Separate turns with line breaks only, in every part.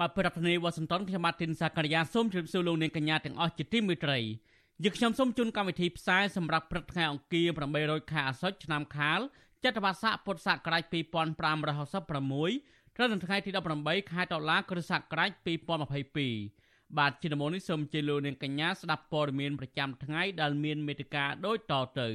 បាទប្រធានាធិបតីវ៉ាស៊ីនតោនខ្ញុំម៉ាទីនសាករិយាសូមជម្រាបសួរលោកនាងកញ្ញាទាំងអស់ជាទីមេត្រីយើខ្ញុំសូមជូនកម្មវិធីផ្សាយសម្រាប់ព្រឹកថ្ងៃអង្គារ800ខែអាសត់ឆ្នាំខាលចត្វាស័កពុទ្ធសករាជ2566ត្រូវនៅថ្ងៃទី18ខែតុលាគ្រិស្តសករាជ2022បាទជាដំបូងនេះសូមជម្រាបលោកនាងកញ្ញាស្ដាប់ព័ត៌មានប្រចាំថ្ងៃដែលមានមេត្តាដូចតទៅ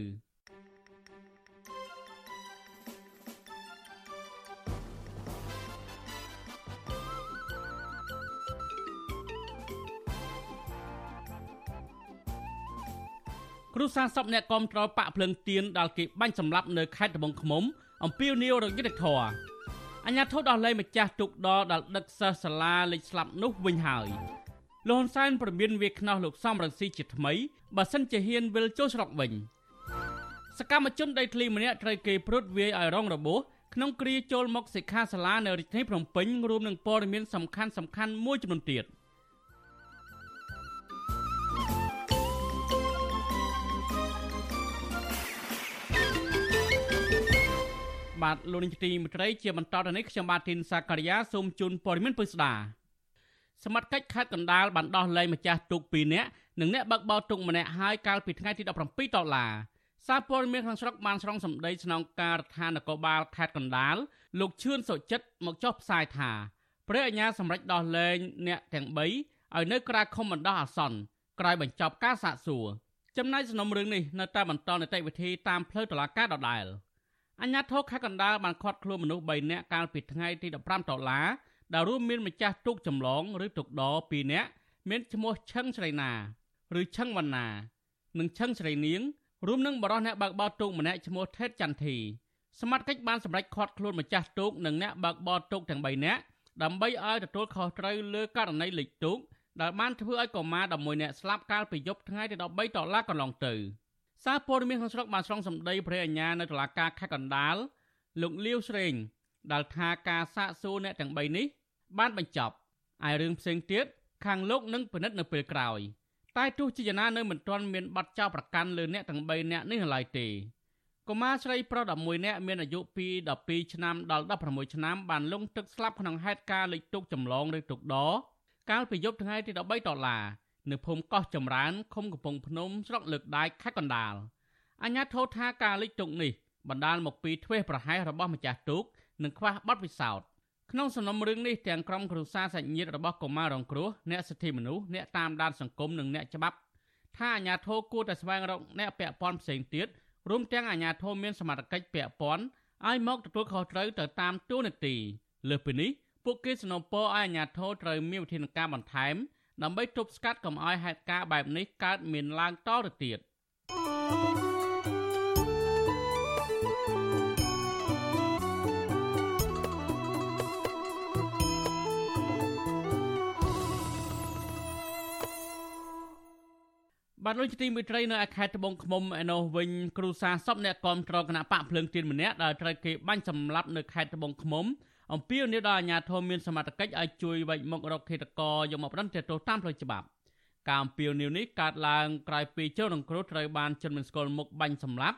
គ្រូសាសពអ្នកគាំទ្របាក់ភ្លឹងទៀនដល់គេបាញ់សម្លាប់នៅខេត្តត្បូងឃ្មុំអំពីនីវរយុទ្ធធរអញ្ញាធិបដោះលែងម្ចាស់ទុកដដល់ដឹកសិស្សសាលាលេខស្លាប់នោះវិញហើយលោកហ៊ុនសែនប្រមានវាខ្នោះលោកសំរងស៊ីជាថ្មីបើសិនជាហ៊ានវិលចូលស្រុកវិញសកម្មជនដីធ្លីម្នាក់ត្រូវគេព្រួតវាយឲ្យរងរបួសក្នុងគ្រាចូលមកសិក្ខាសាលានៅរាជធានីភ្នំពេញរួមនឹងព័ត៌មានសំខាន់សំខាន់មួយចំនួនទៀត។ បាទលោកនាងទីមត្រីជាបន្តទៅនេះខ្ញុំបាទធីនសាករិយាសូមជូនព័ត៌មានពិស្ដាសមត្ថកិច្ចខេត្តកណ្ដាលបានដោះលែងម្ចាស់ទូក2នាក់និងអ្នកបើកបរទូកម្នាក់ហើយកាលពីថ្ងៃទី17ដុល្លារសារព័ត៌មានក្នុងស្រុកបានស្រង់សម្ដីស្នងការដ្ឋាននគរបាលខេត្តកណ្ដាលលោកឈឿនសុចិត្តមកចុះផ្សាយថាព្រះអាជ្ញាសម្រេចដោះលែងអ្នកទាំង3ឲ្យនៅក្រៅឃុំបណ្ដោះអាសន្នក្រោយបញ្ចប់ការសាកសួរចំណែកសំណុំរឿងនេះនៅតែបន្តនីតិវិធីតាមផ្លូវតុលាការដដែល។ អញ្ញាធរខេត្តកណ្ដាលបានឃាត់ខ្លួនមនុស្ស3នាក់កាលពីថ្ងៃទី15ដុល្លារដែលរួមមានម្ចាស់ទូកចម្លងឬទូកដ2នាក់មានឈ្មោះឆឹងស្រីណាឬឆឹងវណ្ណា និងឆឹងស្រីនាងរួមនឹងបរិសអ្នកបើកបរទូកម្នាក់ឈ្មោះថេតចន្ទធីសមត្ថកិច្ចបានសម្រេចឃាត់ខ្លួនម្ចាស់ទូកនិងអ្នកបើកបរទូកទាំង3នាក់ដើម្បីឲ្យទទួលខុសត្រូវលើករណីលិចទូកដែលបានធ្វើឲ្យកុមារ11នាក់ស្លាប់កាលពីយប់ថ្ងៃទី13ដុល្លារកន្លងទៅ។ សារព័ត៌មានក្នុងស្រុកបានស្រង់សម្ដីព្រះអញ្ញានៅតុលាការខេត្តកណ្ដាលលោកលាវស្រេងដែលថាការសាកសួរអ្នកទាំង3នេះ បានបញ្ចប់ឯរឿងផ្សេងទៀតខាងលោកនឹងពិនិត្យនៅពេលក្រោយតែទោះជាយ៉ាងណានៅមិនទាន់មានប័ណ្ណចោទប្រកាន់លើអ្នកទាំង3នាក់នេះឡើយទេកុមារស្រីប្រុស11នាក់មានអាយុពី12ឆ្នាំដល់16ឆ្នាំបានលង់ទឹកស្លាប់ក្នុងហេតុការណ៍លិចទុកចម្លងឬទុកដកាលពីយប់ថ្ងៃទី13ដុល្លារ នៅភូមិកោះចម្រើនឃុំកំពង់ភ្នំស្រុកលើកដែកខេត្តកណ្ដាលអញ្ញាធិថាការលិចទុកនេះបណ្ដាលមកពីធ្វេសប្រហែសរបស់ម្ចាស់ទូកនិងខ្វះបទពិសោធន៍ក្នុងសំណុំរឿងនេះទាំងក្រុមគ្រួសារសាច់ញាតិរបស់កុមាររងគ្រោះអ្នកសិទ្ធិមនុស្សអ្នកតាមដានសង្គមនិងអ្នកច្បាប់ថាអាញាធរគួរតែស្វែងរកអ្នកពាក់ព័ន្ធផ្សេងទៀតរួមទាំងអាញាធរមានសមត្ថកិច្ចពាក់ព័ន្ធឲ្យមកទទួលខុសត្រូវទៅតាមទូនាទីលើសពីនេះពួកគេសនំពរឲ្យអាញាធរត្រូវមានវិធានការបន្ថែម ដើម្បីទប់ស្កាត់កុំឲ្យហេតុការណ៍បែបនេះកើតមានឡើងតទៅទៀតបាទលោកទីមិត្តរីនៅខេត្តត្បូងឃ្មុំឯនោះវិញគ្រូសាសពអ្នកគាំទ្រគណៈបកភ្លើងទៀនម្នាក់ដែលត្រូវគេបាញ់សម្លាប់នៅខេត្តត្បូងឃ្មុំ អំពាវនាវដល់អាជ្ញាធរមានសមត្ថកិច្ចឲ្យជួយវែកមុខរកឃាតករយកមកប្រន្ទាទោសតាមផ្លូវច្បាប់ការអំពាវនាវនេះកើតឡើងក្រោយពីជនរងគ្រោះត្រូវបានជនមិនស្គាល់មុខបាញ់សម្លាប់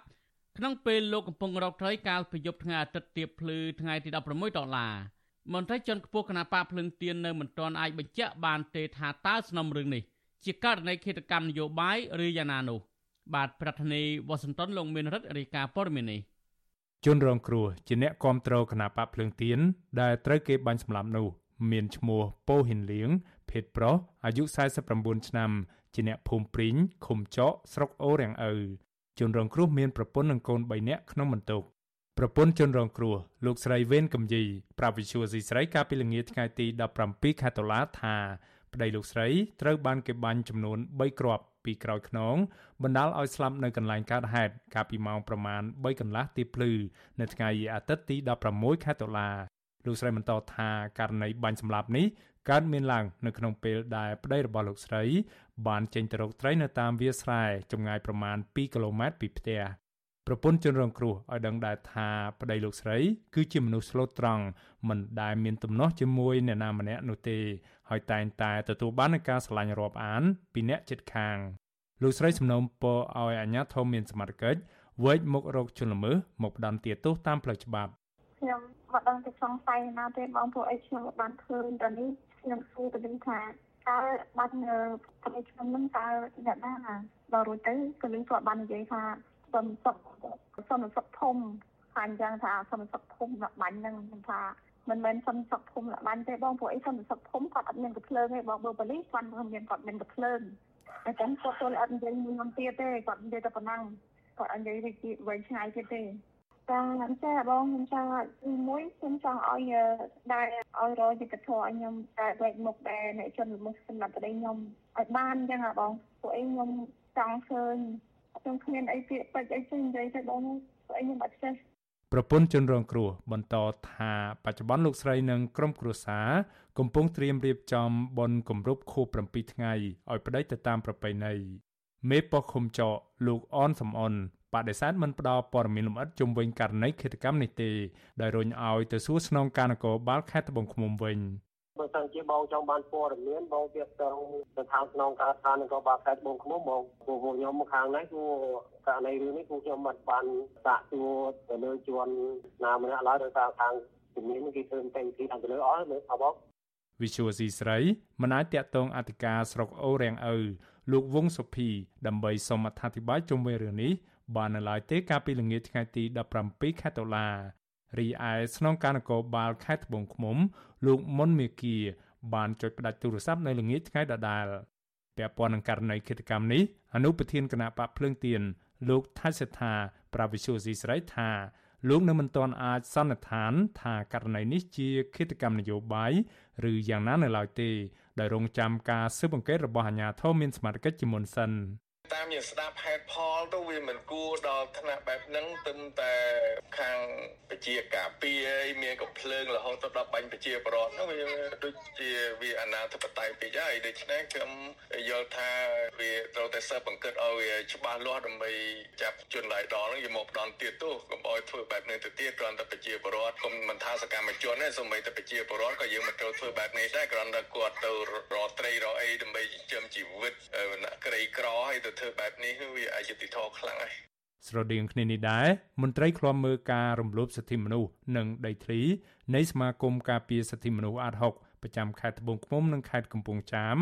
ក្នុងពេលលោកកំពុងរកត្រីកាលពីយប់ថ្ងៃអាទិត្យទៀបភ្លឺថ្ងៃទី16ដុល្លារមន្ត្រីជាន់ខ្ពស់គណៈបកភ្លឹងទៀននៅមិនទាន់អាចបញ្ជាក់បានទេថាតើសំណុំរឿងនេះជាករណីឃាតកម្មនយោបាយឬយ៉ាងណានោះបាទប្រធានាធិបតីវ៉ាស៊ីនតោនលោកមានរដ្ឋរាយការណ៍ព័ត៌មាននេះ
ជនរងគ្រោះជាអ្នកគាំទ្រគណៈបកភ្លើងទៀនដែលត្រូវគេបាញ់សម្លាប់នោះ មានឈ្មោះពោហ៊ិនលៀងភេទប្រុសអាយុ49ឆ្នាំជាអ្នកភូមិព្រីងឃុំចកស្រុកអូរាំងឪជនរងគ្រោះមានប្រពន្ធនិងកូន3នាក់ក្នុងបន្ទុកប្រពន្ធជនរងគ្រោះលោកស្រីវេនកំយីប្រាប់វិសុវស៊ីស្រីកាលពីល្ងាចថ្ងៃទី17ខែតុលាថាប្តីលោកស្រីត្រូវបានគេបាញ់ចំនួន3គ្រាប់ ពីក្រោយខ្នងបណ្ដាលឲ្យស្លាប់នៅកន្លែងកើតហេតុកាលពីម៉ោងប្រមាណ3កន្លះទីភ្លឺនៅថ្ងៃអាទិត្យទី16ខែតុលាលោកស្រីបន្តថាករណីបាញ់សម្លាប់នេះកើតមានឡើងនៅក្នុងពេលដែលប្តីរបស់លោកស្រី បានចេញទៅរកត្រីនៅតាមវាលស្រែចម្ងាយប្រមាណ2គីឡូម៉ែត្រពីផ្ទះប្រពន្ធជនរងគ្រោះឲ្យដឹងដែរថាប្តីលោកស្រី គឺជាមនុស្សស្លូតត្រង់មិនដែលមានទំនាស់ជាមួយអ្នកណាម្នាក់នោះទេហើយតែងតែទទួលបាននូវការស្រឡាញ់រាប់អានពីអ្នកជិតខាងលោកស្រីសំណូមពរឲ្យអាជ្ញាធរមានសមត្ថកិច្ចវែកមុខរកជនល្មើសមកផ្ដន្ទាទោសតាមផ្លូវច្បាប់
ខ្ញុំមិនដឹងទៅសង្ស័យណាទេបងព្រោះអីខ្ញុំបានឃើញតែនេះខ្ញុំសួរទៅវិញថាតើបាត់នៅប្រទេសខ្ញុំនឹងតើអ្នកណាដល់រួចទៅក៏យើងគាត់បាននិយាយថាសំសុកសំសុកធំថាអញ្ចឹងថាសំសុកធំដាក់បាញ់ហ្នឹងថា មិនមែនសំសុកធំដាក់បាញ់ទេបងព្រោះអីសំសុកធំគាត់អត់មានកភ្លើងទេបងបើប៉ូលីសគាត់មានគាត់មានកភ្លើងអញ្ចឹងគាត់ចូលអត់និយាយមួយខ្ញុំទៀតទេគាត់និយាយតែប៉ុណ្ណឹងគាត់អត់និយាយវិវែងឆ្ងាយទៀតទេចាចាបងខ្ញុំចង់មួយខ្ញុំចង់ឲ្យដែរឲ្យរយយុទ្ធធរឲ្យខ្ញុំតែវែកមុខដែរអ្នកជនល្មើសសម្រាប់ប្តីខ្ញុំឲ្យបានអញ្ចឹងហ៎បងពួកឯងខ្ញុំចង់ឃើញខ្ញុំគ្មានអីពាក្យពេចន៍អីចេះនិយាយទៅបងពួកឯងខ្ញុំអត់ចេះ
ប្រពន្ធជនរងគ្រោះបន្តថាបច្ចុប្បន្នលោកស្រីនិងក្រុមគ្រួសារកំពុងត្រៀមរៀបចំបុណ្យគម្រប់ខួប7ថ្ងៃឲ្យប្តីទៅតាមប្រពៃណីមេប៉ុស្តិ៍ឃុំចកលោកអនសំអនបដិសេធមិនផ្ដល់ព័ត៌មានលម្អិតជុំវិញករណីឃាតកម្មនេះទេដោយរុញឲ្យទៅសួរស្នងការនគរបាលខេត្តត្បូងឃ្មុំវិញ
បើសិនជាបងចង់បានព័ត៌មានបងវាទៅទៅខាងក្នុងការស្ថាននគរបាលខេត្តត្បូងឃ្មុំបងពួកខ្ញុំខាងនេះគឺករណីរឿងនេះគឺខ្ញុំមិនបានសាកសួរទៅលើជួនណាម្នាក់ឡើយដោយសារខាងជំនាញគេធ្វើតែពីខាងទៅលើអស់មើលអប
វិសុវស៊ីស្រីមិនអាចតាក់ទងអធិការស្រុកអូរាំងឪលោកវងសុភីដើម្បីសូមអធិប្បាយជុំវិញរឿងនេះបាននៅឡើយទេកាលពីល្ងាចថ្ងៃទី17ខែតុលា រីឯស្នងការនគរបាលខេត្តត្បូងឃ្មុំ លោកមុនមេគីបានចុចផ្ដាច់ទូរស័ព្ទនៅល្ងាចថ្ងៃដដែលពាក់ព័ន្ធនឹងករណីឃាតកម្មនេះអនុប្រធានគណៈបកភ្លើងទៀនលោកថៃសេដ្ឋាប្រាវិសុយស៊ីស្រីថាលោកនៅមិនទាន់អាចសន្និដ្ឋានថាករណីនេះជាឃាតកម្មនយោបាយឬយ៉ាងណានៅឡើយទេដោយរងចាំការស៊ើបអង្កេតរបស់អាជ្ញាធរមានសមត្ថកិច្ចជាមុនសិន
តាមយើងស្ដាប់ហេតុផលទៅវាមិនគួរដល់ថ្នាក់បែបហ្នឹងទឹមតែខាងប្រជាការពារអីមានកំភ្លើងរហូតទៅដល់បាញ់ប្រជាប្រដ្ឋហ្នឹងវាដូចជាវាអនាធិបតេយ្យពេកហើយដូច្នេះខ្ញុំយល់ថាវាត្រូវតែស៊ើបអង្កេតឲ្យច្បាស់លាស់ដើម្បីចាប់ជនឡាយដលហ្នឹងយកមកផ្ដន់ទៀតទោសកុំឲ្យធ្វើបែបនេះទៅទៀតគ្រាន់តែប្រជាប្រដ្ឋគុំមិនថាសកម្មជនទេសូម្បីតែប្រជាប្រដ្ឋក៏យើងមិនត្រូវធ្វើបែបនេះដែរគ្រាន់តែគាត់ទៅរកត្រីរកអីដើម្បីចិញ្ចឹមជីវិតអ្នកក្រីក្រឲ្យទៅធ្វើបែបនេះវាអយុត្តិធម៌ខ្លាំងហើយ
ស្រដៀងគ្នានេះដែរមន្ត្រីឃ្លាំមើលការរំលោភសិទ្ធិមនុស្សនិងដីធ្លីនៃសមាគមការពារសិទ្ធិមនុស្សអាត6ប្រចាំខេត្តត្បូងឃ្មុំនិងខេត្តកំពង់ចាម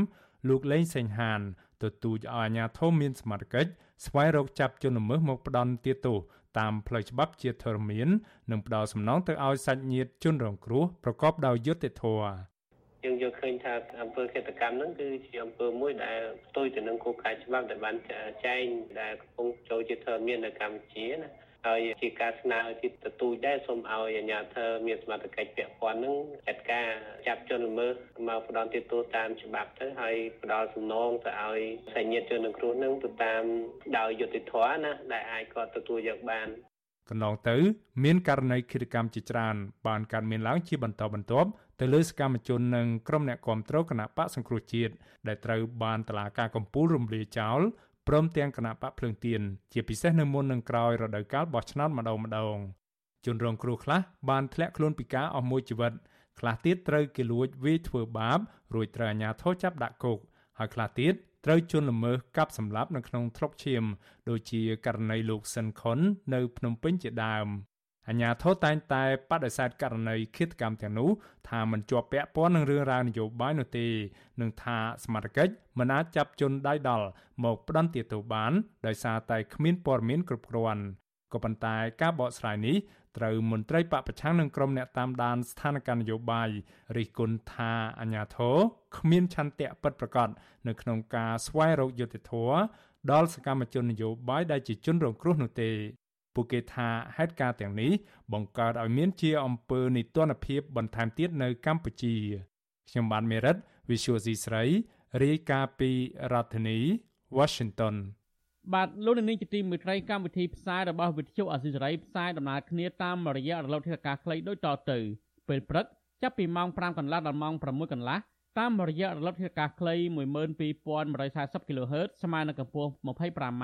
លោកលេងសេងហានទទូចឲ្យអាជ្ញាធរមានសមត្ថកិច្ចស្វែងរកចាប់ជនល្មើសមកផ្ដន់ទាទោសតាមផ្លូវច្បាប់ជាធរមាន និងផ្ដល់សំណងទៅឲ្យសាច់ញាតិជនរងគ្រោះប្រកបដោយយុត្តិធម៌
យើងយកឃើញថាអំពើឃាតកម្មហ្នឹងគឺជាអំពើមួយដែលផ្ទុយទៅនឹងគោលការណ៍ច្បាប់ដែលបានចែងដែលកំពុងចូលជាធរមាននៅកម្ពុជាណាហើយជាការស្នើទីទទូចដែរសូមឲ្យអាជ្ញាធរមានសមត្ថកិច្ចពាក់ព័ន្ធនឹងចាត់ការចាប់ជនល្មើសមកផ្ដន់ទោសតាមច្បាប់ទៅហើយផ្ដល់សំណងទៅឲ្យសញ្ញាជននឹងគ្រោះនឹងទៅតាមដោយយុត្តិធម៌ណាដែលអាចគាត់ទទួលយកបា
នកន្លងទៅ មានករណីឃាតកម្មជាច្រើនបានកើតមានឡើងជាបន្តបន្ទាប់ ទៅលើសកម្មជននិងក្រុមអ្នកគាំទ្រគណៈបកសង្គ្រោះជាតិដែលត្រូវបានតឡាការកំពូលរំលាយចោលព្រមទាំងគណៈបកភ្លើងទៀនជាពិសេសនៅមុននឹងក្រោយរដូវកាលបោះឆ្នោតម្ដងម្ដងជនរងគ្រោះខ្លះបានធ្លាក់ខ្លួនពិការអស់មួយជីវិតខ្លះទៀតត្រូវគេលួចវាយធ្វើបាបរួចត្រូវអាជ្ញាធរចាប់ដាក់គុកហើយខ្លះទៀតត្រូវជន់ល្មើសកាប់សម្លាប់នៅក្នុងទ្រុកឈាម ដូចជាករណីលោកសិនខុននៅភ្នំពេញជាដើម អញ្ញាធរតែងតែបដិសេធករណីឃាតកម្មទាំងនោះថាមិនជាប់ពាក់ព័ន្ធនឹងរឿងរ៉ាវនយោបាយនោះទេនឹងថាសមាជិកមិនអាចចាប់ជនដៃដល់មកផ្ដន្ទាទោសបានដោយសារតែគ្មានព័ត៌មានគ្រប់គ្រាន់ក៏ប៉ុន្តែការបកស្រាយនេះត្រូវមន្ត្រីបពប្រឆាំងនឹងក្រុមអ្នកតាមដានស្ថានភាពនយោបាយរិះគន់ថាអាញាធរគ្មានឆន្ទៈពិតប្រាកដនៅក្នុងការស្វែងរកយុត្តិធម៌ដល់សកម្មជននយោបាយដែលជាជនរងគ្រោះនោះទេ ពួកគេថាហេតុការណ៍ទាំងនេះបង្កើតឲ្យមានជាអំពើនីតិរដ្ឋភាពបន្ថែមទៀតនៅកម្ពុជាខ្ញុំបានមេរិត Visual C ស្រីរាយការណ៍ពីរដ្ឋធានី Washington
បាទលោកនាងជាទីមេត្រីកម្មវិធីផ្សាយរបស់វិទ្យុអស៊ីសេរីផ្សាយដំណើរគ្នាតាមរយៈរលកធាតុអាកាសខ្លីដូចតទៅពេលព្រឹកចាប់ពីម៉ោង5កន្លះដល់ម៉ោង6កន្លះតាមរយៈរលកធាតុអាកាសខ្លី12140 kHz ស្មើនឹងកម្ពស់ 25m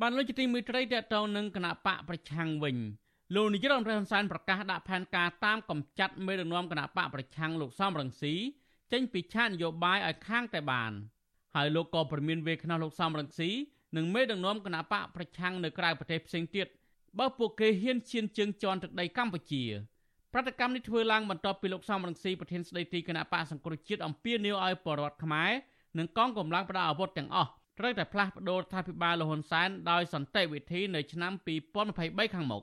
បានលោកជាទីមេត្រីតកតងនឹងគណៈបកប្រឆាំងវិញលោកនាយរដ្ឋមន្ត្រីហ៊ុនសែនប្រកាសដាក់ផែនការតាមកំចាត់មេដឹកនាំគណៈបកប្រឆាំងលោកសំរងស៊ីចេញពីឆាកនយោបាយឲ្យខាងតែបានហើយលោកក៏ប្រមានវេខ្នោះលោកសំរងស៊ីនិងមេដឹកនាំគណៈបកប្រឆាំងនៅក្រៅប្រទេសផ្សេងទៀតបើពួកគេហ៊ានឈានជើងជន់ទឹកដីកម្ពុជាប្រតិកម្មនេះធ្វើឡើងបន្ទាប់ពីលោកសំរងស៊ីប្រធានស្ដីទីគណៈបកសង្គ្រោះជាតិអំពាវនាវឲ្យបរដ្ឋខ្មែរនិងកងកម្លាំងប្រដាប់អាវុធទាំងអស់ ត្រូវតែផ្លាស់ប្តូររដ្ឋាភិបាលលហ៊ុនសែនដោយសន្តិវិធីនៅឆ្នាំ2023ខាងមុខ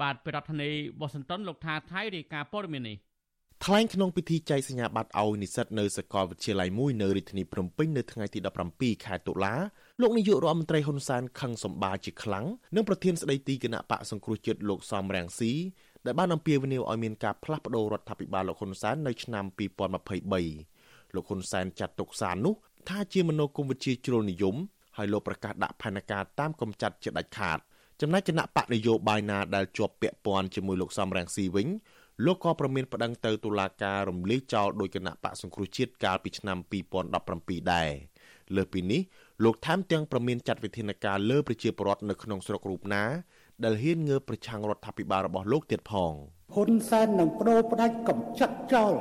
បាទប្រធានាធិបតីវ៉ាស៊ីនតោនលោកថាថៃរាយការណ៍ព័ត៌មាននេះ
ថ្លែងក្នុងពិធីចែកសញ្ញាបត្រឲ្យនិស្សិតនៅសាកលវិទ្យាល័យមួយនៅរាជធានីភ្នំពេញនៅថ្ងៃទី17ខែតុលាលោកនាយករដ្ឋមន្ត្រីហ៊ុនសែនខឹងសម្បាជាខ្លាំងនិងប្រធានស្ដីទីគណៈបកសង្គ្រោះជាតិលោកសំរងស៊ីដែលបានអំពាវនាវឲ្យមានការផ្លាស់ប្តូររដ្ឋាភិបាលលោកហ៊ុនសែននៅឆ្នាំ2023លោកហ៊ុនសែនចាត់ទុកសារនោះ ថាជាមនោគមវិជ្ជាជ្រុលនិយមហើយលោកប្រកាសដាក់ផែនការតាមកំចាត់ជាដាច់ខាតចំណែកគណៈបកនយោបាយណាដែលជាប់ពាក់ព័ន្ធជាមួយលោកសំរងស៊ីវិញលោកក៏ប្រមានប្តឹងទៅតុលាការរំលាយចោលដោយគណៈបកសង្គ្រោះជាតិកាលពីឆ្នាំ2017ដែរលើពីនេះលោកថែមទាំងប្រមានចាត់វិធានការលើប្រជាពលរដ្ឋនៅក្នុងស្រុករូបណា ដែលហ៊ានងើបប្រឆាំងរដ្ឋាភិបាលរបស់លោកទៀតផង
ហ៊ុនសែននឹងបដូរផ្ដាច់កំចាត់ចោល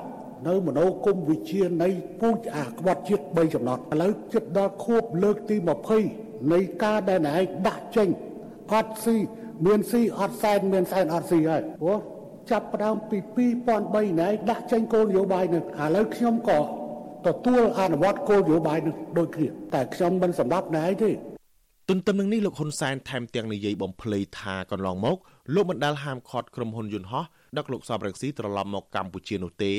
នៅមនោគមវិជ្ជានៃពូជអាក្បត់ជាតិ3ចំណត់ឥឡូវជិតដល់ខួបលើកទី20នៃការដែលណែឯងដាក់ចេញអត់ស៊ីមានស៊ីអត់សែនមានសែនអត់ស៊ីហើយព្រោះចាប់ផ្ដើមពី2003ណែដាក់ចេញគោលនយោបាយនឹងឥឡូវខ្ញុំក៏ទទួលអនុវត្តគោលនយោបាយនឹងដូចគ្នាតែខ្ញុំមិនសម្រាប់ណែទេ
ទន្ទឹមនឹងនេះលោកហ៊ុនសែនថែមទាំងនិយាយបំភ្លៃថាកន្លងមកលោកមិនដែលហាមឃាត់ក្រុមហ៊ុនយន្តហោះដឹកលោកសំរងស៊ីត្រឡប់មកកម្ពុជានោះទេ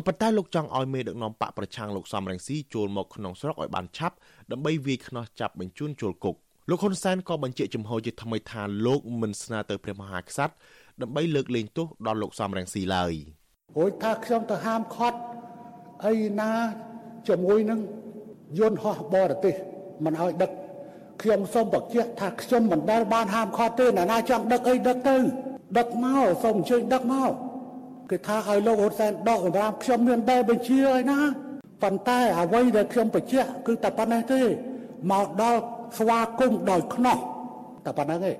ក៏ប៉ុន្តែលោកចង់ឲ្យមេដឹកនាំបកប្រឆាំងលោកសំរងស៊ីចូលមកក្នុងស្រុកឲ្យបានឆាប់ដើម្បីវាយខ្នោះចាប់បញ្ជូនចូលគុកលោកហ៊ុនសែនក៏បញ្ជាក់ចំហជាថ្មីថាលោកមិនស្នើទៅព្រះមហាក្សត្រដើម្បីលើកលែងទោសដល់លោកសំរងស៊ីឡើយ
រួចថាខ្ញុំទៅហាមឃាត់អីណាជាមួយនឹងយន្តហោះបរទេសមិនឲ្យដឹកខ្ញុំសូមបញ្ជាក់ថាខ្ញុំមិនដែលបានហាមឃាត់ទេណាណាចង់ដឹកអីដឹកទៅដឹកមកសូមអញ្ជើញដឹកមក គេថាឲ្យលោកហ៊ុនសែនដកសម្រាប់ខ្ញុំមានតែបញ្ជាឲ្យណាប៉ុន្តែអ្វីដែលខ្ញុំបញ្ជាក់គឺតែប៉ុណ្ណេះទេមកដល់ស្វាគមន៍ដោយខ្នោះតែប៉ុណ្ណឹងទេ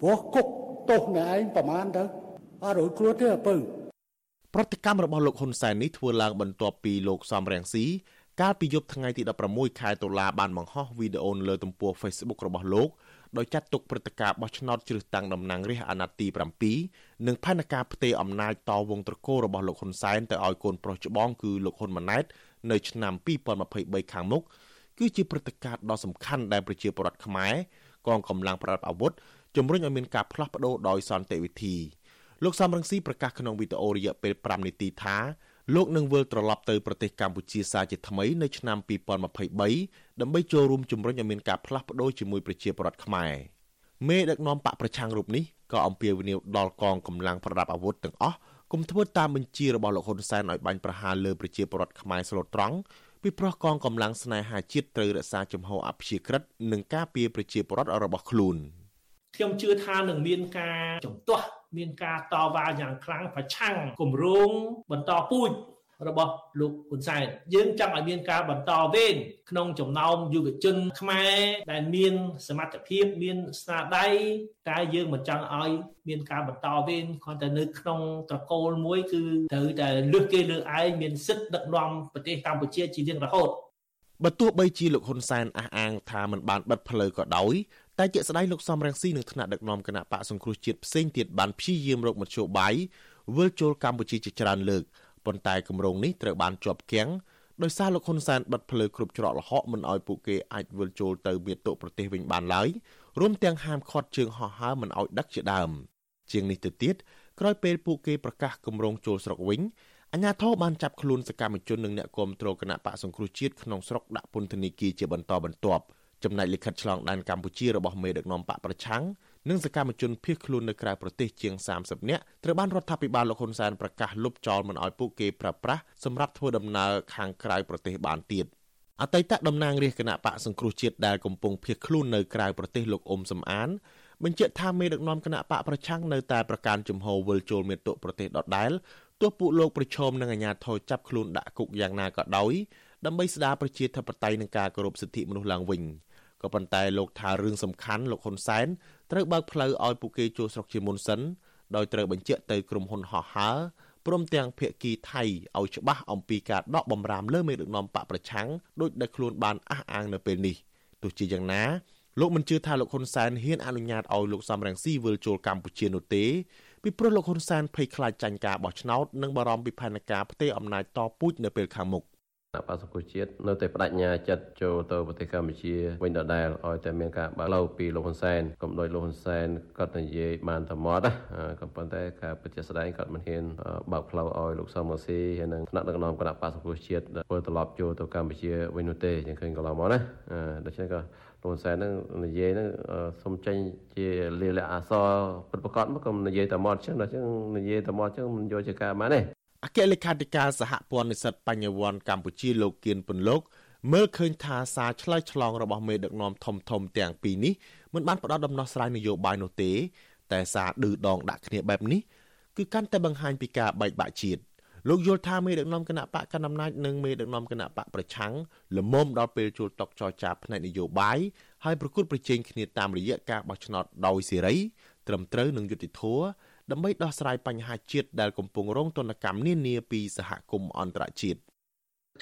ព្រោះគុកទោសអ្នកឯងប្រហែលទៅអត់រួចគ្រួទេអពើ
ប្រតិកម្មរបស់លោកហ៊ុនសែននេះធ្វើឡើងបន្ទាប់ពីលោកសំរងស៊ីកាលពីយប់ថ្ងៃទី16ខែតុលាបានបង្ហោះវីដេអូនៅលើទំព័រ Facebook របស់លោក ដោយចាត់ទុកព្រឹត្តិការណ៍បោះឆ្នោតជ្រើសតាំងតំណាងរាស្ត្រអាណត្តិទី7និងផែនការផ្ទេរអំណាចតវងត្រកូលរបស់លោកហ៊ុនសែនទៅឲ្យកូនប្រុសច្បងគឺលោកហ៊ុនម៉ាណែតនៅឆ្នាំ2023ខាងមុខគឺជាព្រឹត្តិការណ៍ដ៏សំខាន់ដែលប្រជាពលរដ្ឋខ្មែរកងកម្លាំងប្រដាប់អាវុធជំរុញឲ្យមានការផ្លាស់ប្តូរដោយសន្តិវិធីលោកសំរងស៊ីប្រកាសក្នុងវីដេអូរយៈពេល5នាទីថា លោកនឹងវិលត្រឡប់ទៅប្រទេសកម្ពុជាសាជាថ្មីនៅឆ្នាំ2023ដើម្បីចូលរួមជំរុញឲ្យមានការផ្លាស់ប្តូរជាមួយប្រជាពលរដ្ឋខ្មែរមេដឹកនាំបកប្រឆាំងរូបនេះក៏អំពាវនាវដល់កងកម្លាំងប្រដាប់អាវុធទាំងអស់គុំធ្វើតាមបញ្ជារបស់លោកហ៊ុនសែនឲ្យបាញ់ប្រហារលើប្រជាពលរដ្ឋខ្មែរស្លូតត្រង់ពីព្រោះកងកម្លាំងស្នេហាជាតិត្រូវរក្សាជំហរអព្យាក្រឹតនិងការពារប្រជាពលរដ្ឋរបស់ខ្លួន
ខ្ញុំជឿថានឹងមានការជំទាស់ មានការតវ៉ាយ៉ាងខ្លាំងប្រឆាំងគម្រោងបន្តពូជរបស់លោកហ៊ុនសែនយើងចង់ឲ្យមានការបន្តវេនក្នុងចំណោមយុវជនខ្មែរដែលមានសមត្ថភាពមានស្នាដៃតែយើងមិនចង់ឲ្យមានការបន្តវេនគ្រាន់តែនៅក្នុងត្រកូលមួយគឺត្រូវតែលើសគេលើឯងមានសិទ្ធិដឹកនាំប្រទេសកម្ពុជាជារៀងរហូត
បើទោះបីជាលោកហ៊ុនសែនអះអាងថាមិនបានបិទផ្លូវក៏ដោយ តែជាស្ដែងលោកសំរងស៊ីនឹងថ្នាក់ដឹកនាំគណៈបកសង្គ្រោះជាតិផ្សេងទៀតបានព្យាយាមរកមធ្យោបាយវិលចូលកម្ពុជាជាច្រើនលើកប៉ុន្តែគម្រោងនេះត្រូវបានជាប់គាំងដោយសារលោកហ៊ុនសែនបិទផ្លូវគ្រប់ច្រកល្ហកមិនឲ្យពួកគេអាចវិលចូលទៅមាតុប្រទេសវិញបានឡើយរួមទាំងហាមឃាត់ជើងហោះហើរមិនឲ្យដឹកជាដើម ជាងនេះទៅទៀតក្រោយពេលពួកគេប្រកាសគម្រោងចូលស្រុកវិញអាជ្ញាធរបានចាប់ខ្លួនសកម្មជននិងអ្នកគាំទ្រគណៈបកសង្គ្រោះជាតិក្នុងស្រុកដាក់ពន្ធនាគារជាបន្តបន្ទាប់ ចំណែកលិខិតឆ្លងដែនកម្ពុជារបស់មេដឹកនាំបកប្រឆាំងនិងសកម្មជនភៀសខ្លួននៅក្រៅប្រទេសជាង30នាក់ត្រូវបានរដ្ឋាភិបាលលោកហ៊ុនសែនប្រកាសលុបចោលមិនឲ្យពួកគេប្រើប្រាស់សម្រាប់ធ្វើដំណើរខាងក្រៅប្រទេសបានទៀតអតីតតំណាងរាជគណៈបកសង្គ្រោះជាតិដែលកំពុងភៀសខ្លួននៅក្រៅប្រទេសលោកអ៊ុំសំអានបញ្ជាក់ថាមេដឹកនាំគណៈបកប្រឆាំងនៅតែប្រកាន់ជំហរវិលជុលមាតុប្រទេសដដែលទោះពួកលោកប្រឈមនឹងអាញាធរចាប់ខ្លួនដាក់គុកយ៉ាងណាក៏ដោយដើម្បីស្ដារប្រជាធិបតេយ្យនិងការគោរពសិទ្ធិមនុស្សឡើងវិញ ក៏ប៉ុន្តែលោកថារឿងសំខាន់លោកហ៊ុនសែនត្រូវបើកផ្លូវឲ្យពួកគេចូលស្រុកជាមុនសិនដោយត្រូវបញ្ជាក់ទៅក្រុមហ៊ុនហោះហើរព្រមទាំងភៀកគីថៃឲ្យច្បាស់អំពីការដកបំរាមលើមេដឹកនាំបកប្រឆាំងដោយដែលខ្លួនបានអះអាងនៅពេលនេះទោះជាយ៉ាងណាលោកមិនជឿថាលោកហ៊ុនសែនហ៊ានអនុញ្ញាតឲ្យលោកសំរងស៊ីវិលចូលកម្ពុជានោះទេពីព្រោះលោកហ៊ុនសែនភ័យខ្លាចចាញ់ការបោះឆ្នោតនិងបារម្ភពីផែនការផ្ទេរអំណាចតពូជនៅពេលខាងមុខ
គណៈបក្សសង្គ្រោះជាតិនៅតែបដិញ្ញាចិត្តចូលទៅប្រទេសកម្ពុជាវិញដដែលឲ្យតែមានការបើកឡូវពីលោកហ៊ុនសែនកុំដោយលោកហ៊ុនសែនគាត់និយាយបានតែមាត់ណាក៏ប៉ុន្តែការពិតជាស្ដែងគាត់មិនហ៊ានបើកផ្លូវឲ្យលោកសំរងស៊ីហើយនិងថ្នាក់ដឹកនាំគណៈបក្សសង្គ្រោះជាតិធ្វើត្រឡប់ចូលទៅកម្ពុជាវិញនោះទេយើងឃើញកន្លងមកណាដូច្នេះក៏លោកហ៊ុនសែននឹងនិយាយនឹងសុំចេញជាលាលអសរពិតប្រកបមកក៏និយាយតែមាត់ចឹងដល់ចឹងនិយាយតែមាត់ចឹងមិនយកជាការបានទេ
អគ្គលេខាធិការសហព័ន្ធនិស្សិតបញ្ញវន្តកម្ពុជាលោកគៀនពន្លកមើលឃើញថាសារឆ្លើយឆ្លងរបស់មេដឹកនាំធំធំទាំងពីរនេះមិនបានផ្ដល់ដំណោះស្រាយនយោបាយនោះទេ តែសារឌឺដងដាក់គ្នាបែបនេះគឺកាន់តែបង្ហាញពីការបែកបាក់ជាតិលោកយល់ថាមេដឹកនាំគណៈបកកណ្ដាលអំណាចនិងមេដឹកនាំគណៈបកប្រឆាំងលមុំដល់ពេលជួលតុកចរចាផ្នែកនយោបាយហើយប្រគល់ប្រជែងគ្នាតាមរយៈការបោះឆ្នោតដោយសេរីត្រឹមត្រូវនិងយុត្តិធម៌ ដើម្បីដោះស្រាយបញ្ហាជាតិដែលកំពុងរងទណ្ឌកម្មនានាពីសហគមន៍អន្តរជាតិ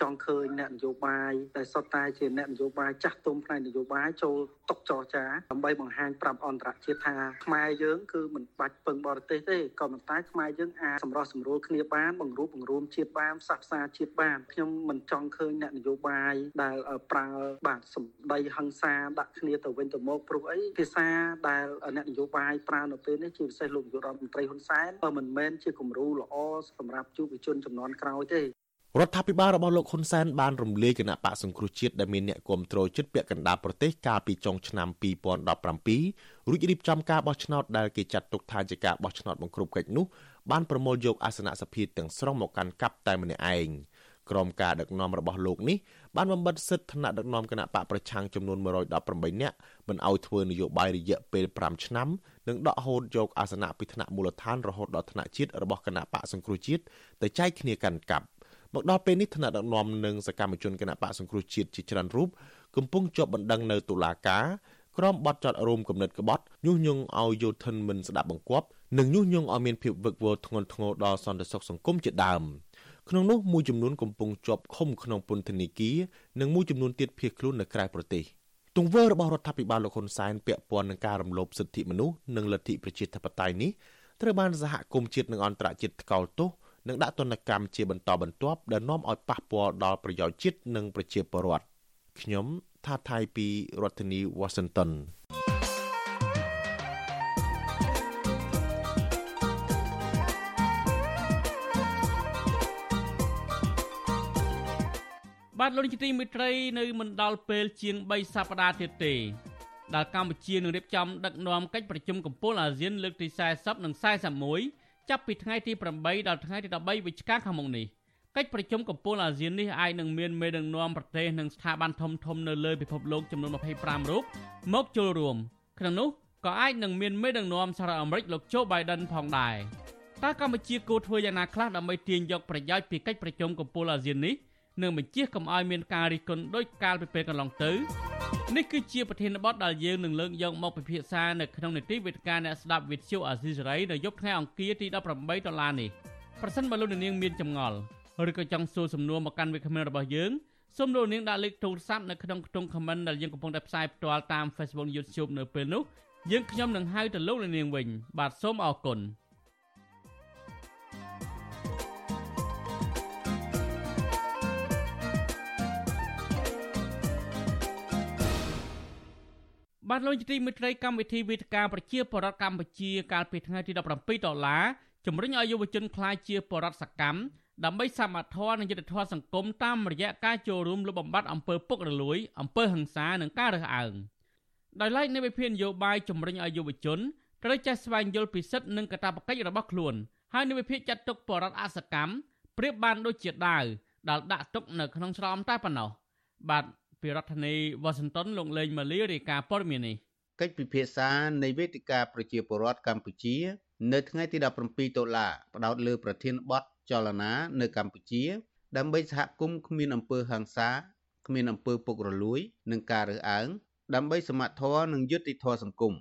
ចង់ឃើញអ្នកនយោបាយដែលសុទ្ធតែជាអ្នកនយោបាយចាស់ទុំផ្នែកនយោបាយចូលតុចរចាដើម្បីបង្ហាញប្រាប់អន្តរជាតិថាខ្មែរយើងគឺមិនបាច់ពឹងបរទេសទេក៏ប៉ុន្តែខ្មែរយើងអាចសម្រោះសម្រួលគ្នាបានបង្រួបបង្រួមជាតិបានផ្សះផ្សាជាតិបានខ្ញុំមិនចង់ឃើញអ្នកនយោបាយដែលប្រើបាទសម្ដីហិង្សាដាក់គ្នាទៅវិញទៅមកព្រោះអីភាសាដែលអ្នកនយោបាយប្រើនៅពេលនេះជាពិសេសលោកនាយករដ្ឋមន្ត្រីហ៊ុនសែនមិនមែនជាគំរូល្អសម្រាប់យុវជនចំនួនក្រោយទេ
រដ្ឋាភិបាលរបស់លោកហ៊ុនសែនបានរំលាយគណៈបកសង្គ្រោះជាតិដែលមានអ្នកគ្រប់គ្រងជិតពាក់កណ្ដាលប្រទេសកាលពីចុងឆ្នាំ2017រួចរៀបចំការបោះឆ្នោតដែលគេចាត់ទុកថាជាការបោះឆ្នោតបង្ក្រប់កិច្ចនោះបានប្រមូលយកអាសនៈសភាទាំងស្រុងមកកាន់កាប់តែម្នាក់ឯងក្រុមការដឹកនាំរបស់លោកនេះបានបំបិទសិទ្ធិថ្នាក់ដឹកនាំគណៈបកប្រឆាំងចំនួន118នាក់មិនឲ្យធ្វើនយោបាយរយៈពេល5ឆ្នាំនិងដកហូតយកអាសនៈពីថ្នាក់មូលដ្ឋានរហូតដល់ថ្នាក់ជាតិរបស់គណៈបកសង្គ្រោះជាតិទៅចែកគ្នាកាន់កាប់ មកដល់ពេលនេះថ្នាក់ដឹកនាំនិងសកម្មជនគណៈបកសង្គ្រោះជាតិជាច្រើនរូបកំពុងជាប់បណ្ដឹងនៅតុលាការក្រមបទចាត់រោមគំនិតក្បត់ញុះញង់ឲ្យយោធិនមិនស្ដាប់បង្គាប់និងញុះញង់ឲ្យមានភាពវឹកវរធ្ងន់ធ្ងរដល់សន្តិសុខសង្គមជាដើមក្នុងនោះមួយចំនួនកំពុងជាប់ឃុំក្នុងពន្ធនាគារនិងមួយចំនួនទៀតភៀសខ្លួននៅក្រៅប្រទេសទង្វើរបស់រដ្ឋាភិបាលលោកហ៊ុនសែនពាក់ព័ន្ធនឹងការរំលោភសិទ្ធិមនុស្សនិងលទ្ធិប្រជាធិបតេយ្យនេះត្រូវបានសហគមន៍ជាតិនិងអន្តរជាតិថ្កោលទោស និងដាក់ទណ្ឌកម្មជាបន្តបន្ទាប់ដែលនាំឲ្យប៉ះពាល់ដល់ប្រយោជន៍ជាតិនិងប្រជាពលរដ្ឋខ្ញុំថាថៃពីរដ្ឋធានី Washington
បាទលោកនាយកទីមេត្រីនៅមិនដល់ពេលជាង3សប្តាហ៍ទៀតទេដែលកម្ពុជានឹងរៀបចំដឹកនាំកិច្ចប្រជុំកំពូលអាស៊ានលើកទី40និង41 ចាប់ពីថ្ងៃទី8ដល់ថ្ងៃទី13វិច្ឆិកាខាងមុខនេះកិច្ចប្រជុំកំពូលអាស៊ាននេះអាចនឹងមានមេដឹកនាំប្រទេសនិងស្ថាប័នធំធំនៅលើពិភពលោកចំនួន25រូបមកចូលរួមក្នុងនោះក៏អាចនឹងមានមេដឹកនាំសហរដ្ឋអាមេរិកលោកโจ Biden ផងដែរតើកម្ពុជាគួរធ្វើយ៉ាងណាខ្លះដើម្បីទាញយកប្រយោជន៍ពីកិច្ចប្រជុំកំពូលអាស៊ាននេះ និងបញ្ជាកុំឲ្យមានការរិះគន់ដោយកាលពីពេលកន្លងទៅនេះគឺជាប្រធានបទដែលយើងនឹងលើកយកមកពិភាក្សានៅក្នុងនីតិវេទិកាអ្នកស្ដាប់វិទ្យុអាស៊ីសេរីនៅយប់ថ្ងៃអង្គារទី18ដុល្លារនេះប្រសិនបើលោកនាងមានចម្ងល់ឬក៏ចង់សួរសំណួរមកកាន់វិក្កាមរបស់យើងសូមលោកនាងដាក់លេខទូរស័ព្ទនៅក្នុងខ្ទង់ comment ដែលយើងកំពុងតែផ្សាយផ្ទាល់តាម Facebook YouTube នៅពេលនេះយើងខ្ញុំនឹងហៅទៅលោកនាងវិញបាទសូមអរគុណ បបាទលោកទីមិត្តរីកម្មវិធីវេទិកាប្រជាពលរដ្ឋកម្ពុជាកាលពីថ្ងៃទី17ដុល្លារជំរុញឲ្យយុវជនក្លាយជាពលរដ្ឋសកម្មដើម្បីសមត្ថភាពនិងយុត្តិធម៌សង្គមតាមរយៈការចូលរួមលុបបំបាត់អំពើពុករលួយអំពើហិង្សានិងការរើសអើងដោយឡែកនៃវិភាននយោបាយជំរុញឲ្យយុវជនត្រូវចេះស្វែងយល់ពីសិទ្ធិនិងកាតព្វកិច្ចរបស់ខ្លួនហើយនៃវិភាគចាត់ទុកបរដ្ឋអសកម្មប្រៀបបានដូចជាដាវដែលដាក់ទុកនៅក្នុងស្រោមតែប៉ុណ្ណោះបាទ ពីរដ្ឋធានីវ៉ាស៊ីនតោនលោកលេងម៉ាលីរាយការណ៍ព័ត៌មាននេះ
កិច្ចពិភាក្សានៃវេទិកាប្រជាពលរដ្ឋកម្ពុជា នៅថ្ងៃទី17តុលាផ្ដោតលើប្រធានបទចលនានៅកម្ពុជា ដើម្បីសហគមន៍គ្មានអំពើហិង្សាគ្មានអំពើពុករលួយ និងការរើសអើងដើម្បីសមត្ថធម៌និងយុត្តិធម៌សង្គម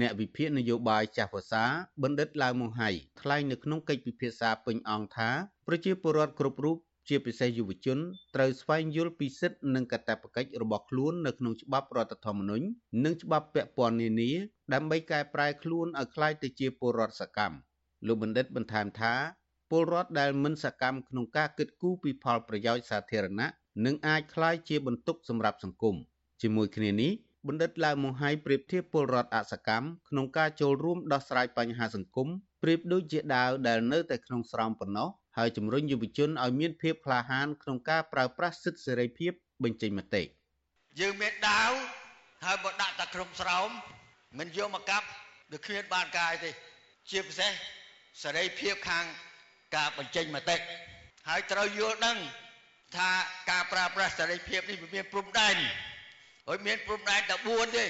អ្នកវិភាគនយោបាយចាស់ភាសាបណ្ឌិតឡាវម៉ុងហៃថ្លែងនៅក្នុងកិច្ចពិភាក្សាពេញអង្គថាប្រជាពលរដ្ឋគ្រប់រូប ជាពិសេសយុវជនត្រូវស្វែងយល់ពីសិទ្ធិនិងកាតព្វកិច្ចរបស់ខ្លួននៅក្នុងច្បាប់រដ្ឋធម្មនុញ្ញនិងច្បាប់ពាក់ព័ន្ធនានាដើម្បីកែប្រែខ្លួនឲ្យក្លាយទៅជាពលរដ្ឋសកម្មលោកបណ្ឌិតបន្ថែមថាពលរដ្ឋដែលមិនសកម្មក្នុងការគិតគូរពីផលប្រយោជន៍សាធារណៈនឹងអាចក្លាយជាបន្ទុកសម្រាប់សង្គមជាមួយគ្នានេះបណ្ឌិតឡាវម៉ុងហៃប្រៀបធៀបពលរដ្ឋអសកម្មក្នុងការចូលរួមដោះស្រាយបញ្ហាសង្គមប្រៀបដូចជាដាវដែលនៅតែក្នុងស្រោមប៉ុណ្ណោះ ហើយជំរុញយុវជនឲ្យមានភាពក្លាហានក្នុងការប្រើប្រាស់សិទ្ធិសេរីភាពបញ្ចេញមតិ
យើងមានដាវហើយបើដាក់តែក្នុងស្រោមមិនយកមកកាប់ដូចគ្មានបានកាយទេ ជាពិសេសសេរីភាពខាងការបញ្ចេញមតិហើយត្រូវយល់ដឹងថាការប្រើប្រាស់សេរីភាពនេះវាមានព្រំដែនហើយមានព្រំដែនតែ4ទេ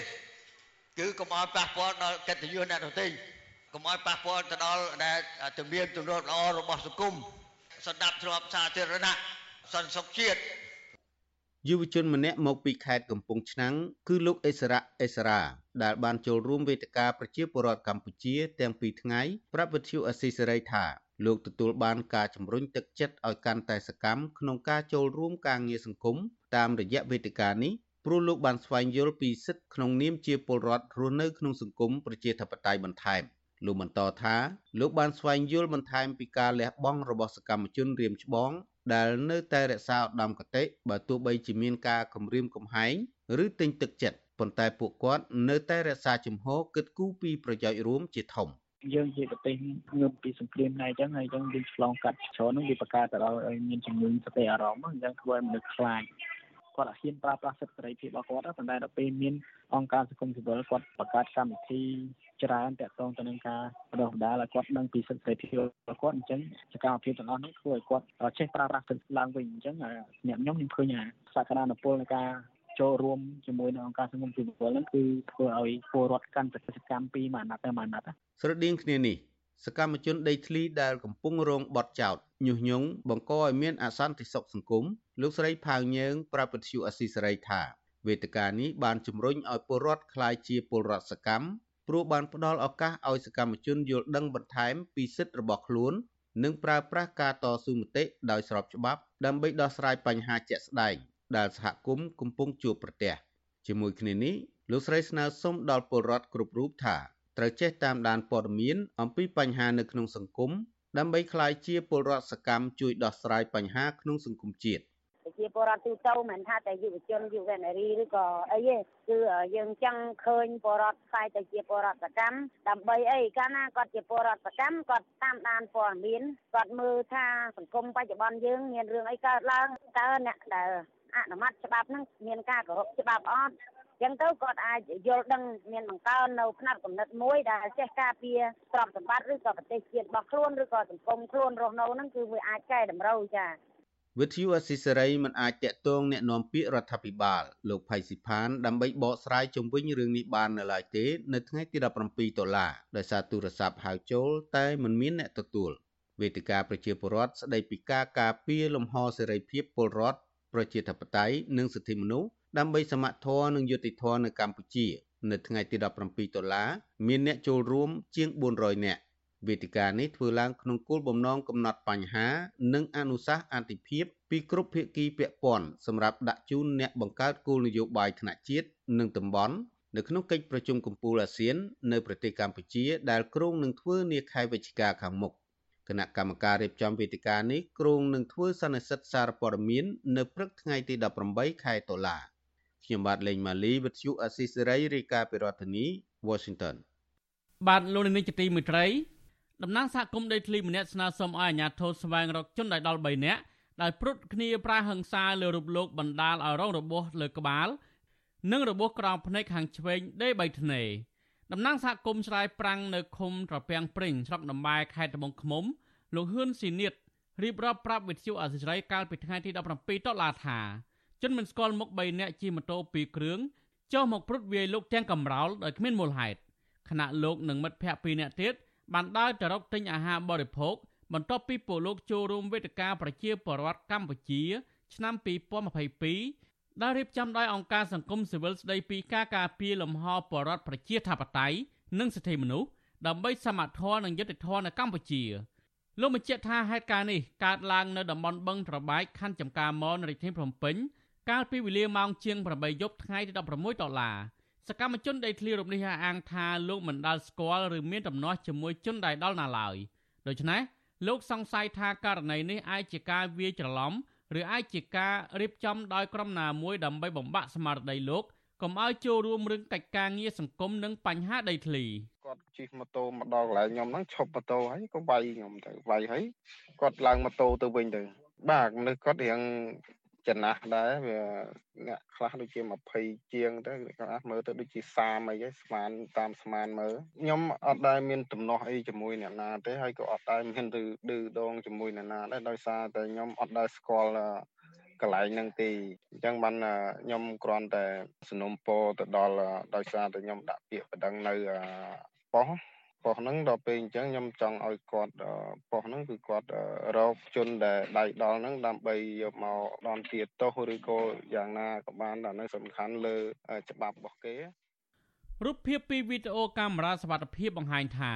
គឺកុំឲ្យប៉ះពាល់ដល់កិត្តិយសអ្នកដទៃ កុំឲ្យប៉ះពាល់ទៅដល់ដែលទំនៀមទម្លាប់ល្អរបស់សង្គមសន្តិភាពសាធារណៈសន្តិសុខជាតិ
យុវជនម្នាក់មកពីខេត្តកំពង់ឆ្នាំងគឺលោកអេសរ៉ាអេសរ៉ាដែលបានចូលរួមវេទិកាប្រជាពលរដ្ឋកម្ពុជាទាំងពីរថ្ងៃប្រាប់វិទ្យុអស៊ីសេរីថាលោកទទួលបានការជំរុញទឹកចិត្តឲ្យកាន់តែសកម្មក្នុងការចូលរួមការងារសង្គមតាមរយៈវេទិកានេះព្រោះលោកបានស្វែងយល់ពីសិទ្ធិក្នុងនាមជាពលរដ្ឋរស់នៅក្នុងសង្គមប្រជាធិបតេយ្យបន្ថែម លោកបន្តថាលោកបានស្វែងយល់បន្ថែមពីការលះបង់របស់សកម្មជនរៀមច្បងដែលនៅតែរក្សាឧត្តមគតិបើទោះបីជាមានការគំរាមកំហែងឬទិញទឹកចិត្តប៉ុន្តែពួកគាត់នៅតែរក្សាជំហរគិតគូរពីប្រយោជន៍រួមជាធំ
យើងជាប្រទេសងើបពីសង្គ្រាមដែរអញ្ចឹងហើយអញ្ចឹងយើងឆ្លងកាត់ច្រើននោះវាបង្កើតទៅដល់ឲ្យមានជំងឺសតិអារម្មណ៍អញ្ចឹងធ្វើឲ្យមនុស្សខ្លាច គាត់អត់ហ៊ានប្រើប្រាស់សិទ្ធិសេរីភាពរបស់គាត់ប៉ុន្តែដល់ពេលមានអង្គការសង្គមស៊ីវិលគាត់បង្កើតកម្មវិធីច្រើនតាក់ទងទៅនឹងការបដិបដាលឲ្យគាត់ដឹងពីសិទ្ធិសេរីភាពរបស់គាត់អញ្ចឹងសកម្មភាពទាំងអស់នេះធ្វើឲ្យគាត់ចេះប្រើប្រាស់សិទ្ធិឡើងវិញអញ្ចឹងអ្នកខ្ញុំខ្ញុំឃើញសក្តានុពលនៃការចូលរួមជាមួយនឹងអង្គការសង្គមស៊ីវិលហ្នឹងគឺធ្វើឲ្យពលរដ្ឋកាន់តែសកម្មពីមួយអាណត្តិទៅមួយអាណត្តិ
ស្រដៀងគ្នានេះ សកម្មជនដីធ្លីដែលកំពុងរងបទចោទញុះញង់បង្កឲ្យមានអសន្តិសុខសង្គមលោកស្រីផៅញើងប្រាប់វិទ្យុអស៊ីសេរីថាវេទិកានេះបានជំរុញឲ្យពលរដ្ឋក្លាយជាពលរដ្ឋសកម្មព្រោះបានផ្ដល់ឱកាសឲ្យសកម្មជនយល់ដឹងបន្ថែមពីសិទ្ធិរបស់ខ្លួន និងប្រើប្រាស់ការតស៊ូមតិដោយស្របច្បាប់ ដើម្បីដោះស្រាយបញ្ហាជាក់ស្ដែងដែលសហគមន៍កំពុងជួបប្រទះជាមួយគ្នានេះលោកស្រីស្នើសុំដល់ពលរដ្ឋគ្រប់រូបថា ត្រូវចេះតាមដានព័ត៌មានអំពីបញ្ហានៅក្នុងសង្គមដើម្បីក្លាយជាពលរដ្ឋសកម្មជួយដោះស្រាយបញ្ហាក្នុងសង្គមជាតិ
ជាពលរដ្ឋទូទៅមិនថាតែយុវជនយុវនារីឬក៏អីទេគឺយើងចង់ឃើញពលរដ្ឋខ្លាយទៅជាពលរដ្ឋសកម្មដើម្បីអីកាលណាគាត់ជាពលរដ្ឋសកម្មគាត់តាមដានព័ត៌មានគាត់មើលថាសង្គមបច្ចុប្បន្នយើងមានរឿងអីកើតឡើងតើអ្នកដែលអនុម័តច្បាប់ហ្នឹងមានការគោរពច្បាប់អត់ ចឹងទៅគាត់អាចយល់ដឹងមានបង្កើននៅផ្នែកកំណត់មួយដែលចេះការពារទ្រព្យសម្បត្តិឬក៏ប្រទេសជាតិរបស់ខ្លួនឬក៏សង្គមខ្លួនរស់នៅហ្នឹងគឺវាអាចកែតម្រូវចា
វិទ្យុអស៊ីសេរីមិនអាចតាក់ទងแนะនាំពាក្យរដ្ឋាភិបាលលោកផៃស៊ីផានដើម្បីបកស្រាយជុំវិញរឿងនេះបាននៅឡើយទេនៅថ្ងៃទី17ដុល្លារដោយសារទូរស័ព្ទហៅចូលតែមិនមានអ្នកទទួលវេទិកាប្រជាពលរដ្ឋស្ដីពីការការពារលំហសេរីភាពពលរដ្ឋប្រជាធិបតេយ្យនិងសិទ្ធិមនុស្ស ដើម្បីសមត្ថធម៌និងយុត្តិធម៌នៅកម្ពុជា នៅថ្ងៃទី17ដុល្លារមានអ្នកចូលរួមជាង400នាក់វេទិកានេះធ្វើឡើងក្នុងគោលបំណងកំណត់បញ្ហា និងអនុសាសន៍អន្តរភាពពីគ្រប់ភាគីពាក់ព័ន្ធសម្រាប់ដាក់ជូនអ្នកបង្កើតគោលនយោបាយថ្នាក់ជាតិនិងតំបន់នៅក្នុងកិច្ចប្រជុំកំពូលអាស៊ាន នៅប្រទេសកម្ពុជាដែលគ្រោងនឹងធ្វើនាខែវិច្ឆិកាខាងមុខគណៈកម្មការរៀបចំវេទិកានេះគ្រោងនឹងធ្វើសន្និសីទសារព័ត៌មាន នៅព្រឹកថ្ងៃទី18ខែតុលា ខ្ញុំបាទលេងម៉ាលីវិទ្យុអស៊ីសេរីរាយការណ៍ពីរដ្ឋធានី Washington
បាទលោកនាយកទីមេត្រីតំណាងសហគមន៍ដីធ្លីម្នាក់ស្នើសុំឲ្យអាជ្ញាធរស្វែងរកជនដែលដល់3នាក់ដែលព្រុតគ្នាប្រាហឹង្សាលើរូបលោកបណ្ដាលឲ្យរងរបួសលើក្បាល និងរបួសក្រោមភ្នែកខាងឆ្វេងដេបីធ្នេតំណាងសហគមន៍ឆ្លើយប្រាំងនៅឃុំត្រពាំងព្រិញស្រុកដំបែខេត្តត្បូងឃ្មុំលោកហ៊ឿនស៊ីនៀតរៀបរាប់ប្រាប់វិទ្យុអសិរ័យកាលពីថ្ងៃទី17តុលាថា ជនមិនស្គាល់មុខ3នាក់ជិះម៉ូតូ2គ្រឿងចុះមកព្រុតវាយលោកទាំងកំរោលដោយគ្មានមូលហេតុខណៈលោកនិងមិត្តភ័ក្តិ2នាក់ទៀតបានដើរទៅរកទិញអាហារបរិភោគបន្ទាប់ពីពលលោកចូលរួមវេទិកាប្រជាពលរដ្ឋកម្ពុជា ឆ្នាំ2022ដែលរៀបចំដោយអង្គការសង្គមស៊ីវិលស្ដីពីការការពារលំហពលរដ្ឋប្រជាធិបតេយ្យនិងសិទ្ធិមនុស្សដើម្បីសមត្ថភាពនិងយុត្តិធម៌នៅកម្ពុជាលោកបញ្ជាក់ថាហេតុការណ៍នេះកើតឡើងនៅតំបន់បឹងត្របែកខណ្ឌចំការមនរាជធានីភ្នំពេញ កាលពីវេលាម៉ោងជាង8យប់ថ្ងៃទី16ដុល្លារសកម្មជនដីធ្លីរូបនេះអះអាងថាលោកមិនដាល់ស្គាល់ឬមានដំណោះជាមួយជនដែលដល់ណាឡើយដូច្នេះលោកសង្ស័យថាករណីនេះអាចជាការវាយច្រឡំឬអាចជាការរៀបចំដោយក្រុមណាមួយដើម្បីបំបាក់ស្មារតីលោកកុំឲ្យចូលរួមរឿងកិច្ចការងារសង្គមនិងបញ្ហាដីធ្លី
គាត់ជិះម៉ូតូមកដល់កន្លែងខ្ញុំហ្នឹងឈប់ម៉ូតូហើយក៏វាយខ្ញុំទៅវាយហើយគាត់ឡើងម៉ូតូទៅវិញទៅបាទមនុស្សគាត់រៀង ចំណាស់ដែរវាអ្នកខ្លះដូចជា20ជាងទៅខ្លះមើលទៅដូចជា30អីហ្នឹងស្មានតាមស្មានមើលខ្ញុំអត់ដែលមានទំនាស់អីជាមួយអ្នកណាទេហើយក៏អត់ដែលមានទៅឌឺដងជាមួយអ្នកណាដែរដោយសារតែខ្ញុំអត់ដែលស្គាល់កន្លែងហ្នឹងទេអញ្ចឹងបានខ្ញុំគ្រាន់តែสนុំពរទៅដល់ដោយសារតែខ្ញុំដាក់ពាក្យបណ្ដឹងនៅប៉ុស្តិ៍ ប៉ុស្តិ៍ហ្នឹងដល់ពេលអញ្ចឹងខ្ញុំចង់ឲ្យគាត់ប៉ុស្តិ៍ហ្នឹងគឺគាត់រកជនដែលដៃដល់ហ្នឹងដើម្បីយកមកដនទាទោសឬក៏យ៉ាងណាក៏បានដល់ហ្នឹងសំខាន់លើច្បាប់របស់គេ
រូបភាពពីវីដេអូកាមេរ៉ាសវត្ថិភាពបង្ហាញថា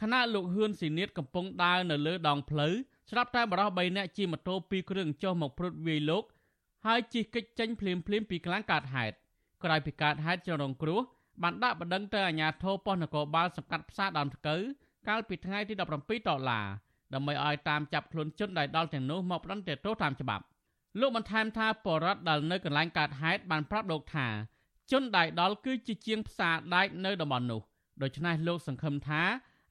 ខណៈលោកហ៊ឿនស៊ីនៀតកំពុងដើរនៅលើដងផ្លូវស្រាប់តែបរិះ3នាក់ជិះម៉ូតូ2គ្រឿងចុះមកព្រុតវាយលោកហើយជិះកិច្ចចេញភ្លាមភ្លាមពីកន្លែងកើតហេតុក្រោយពីកើតហេតុចរងគ្រោះ បានដាក់បណ្ដឹងទៅអាជ្ញាធរប៉ុស្តិ៍នគរបាលសង្កាត់ផ្សារដើមថ្កូវកាលពីថ្ងៃទី17តុលាដើម្បីឲ្យតាមចាប់ខ្លួនជនដែលដល់ទាំងនោះមកផ្ដន្ទាទោសតាមច្បាប់លោកបន្ថែមថាបរដ្ឋដែលនៅកន្លែងកើតហេតុបានប្រាប់លោកថាជនដែលដល់គឺជាជាងផ្សារដែកនៅតំបន់នោះដូច្នេះលោកសង្ឃឹមថា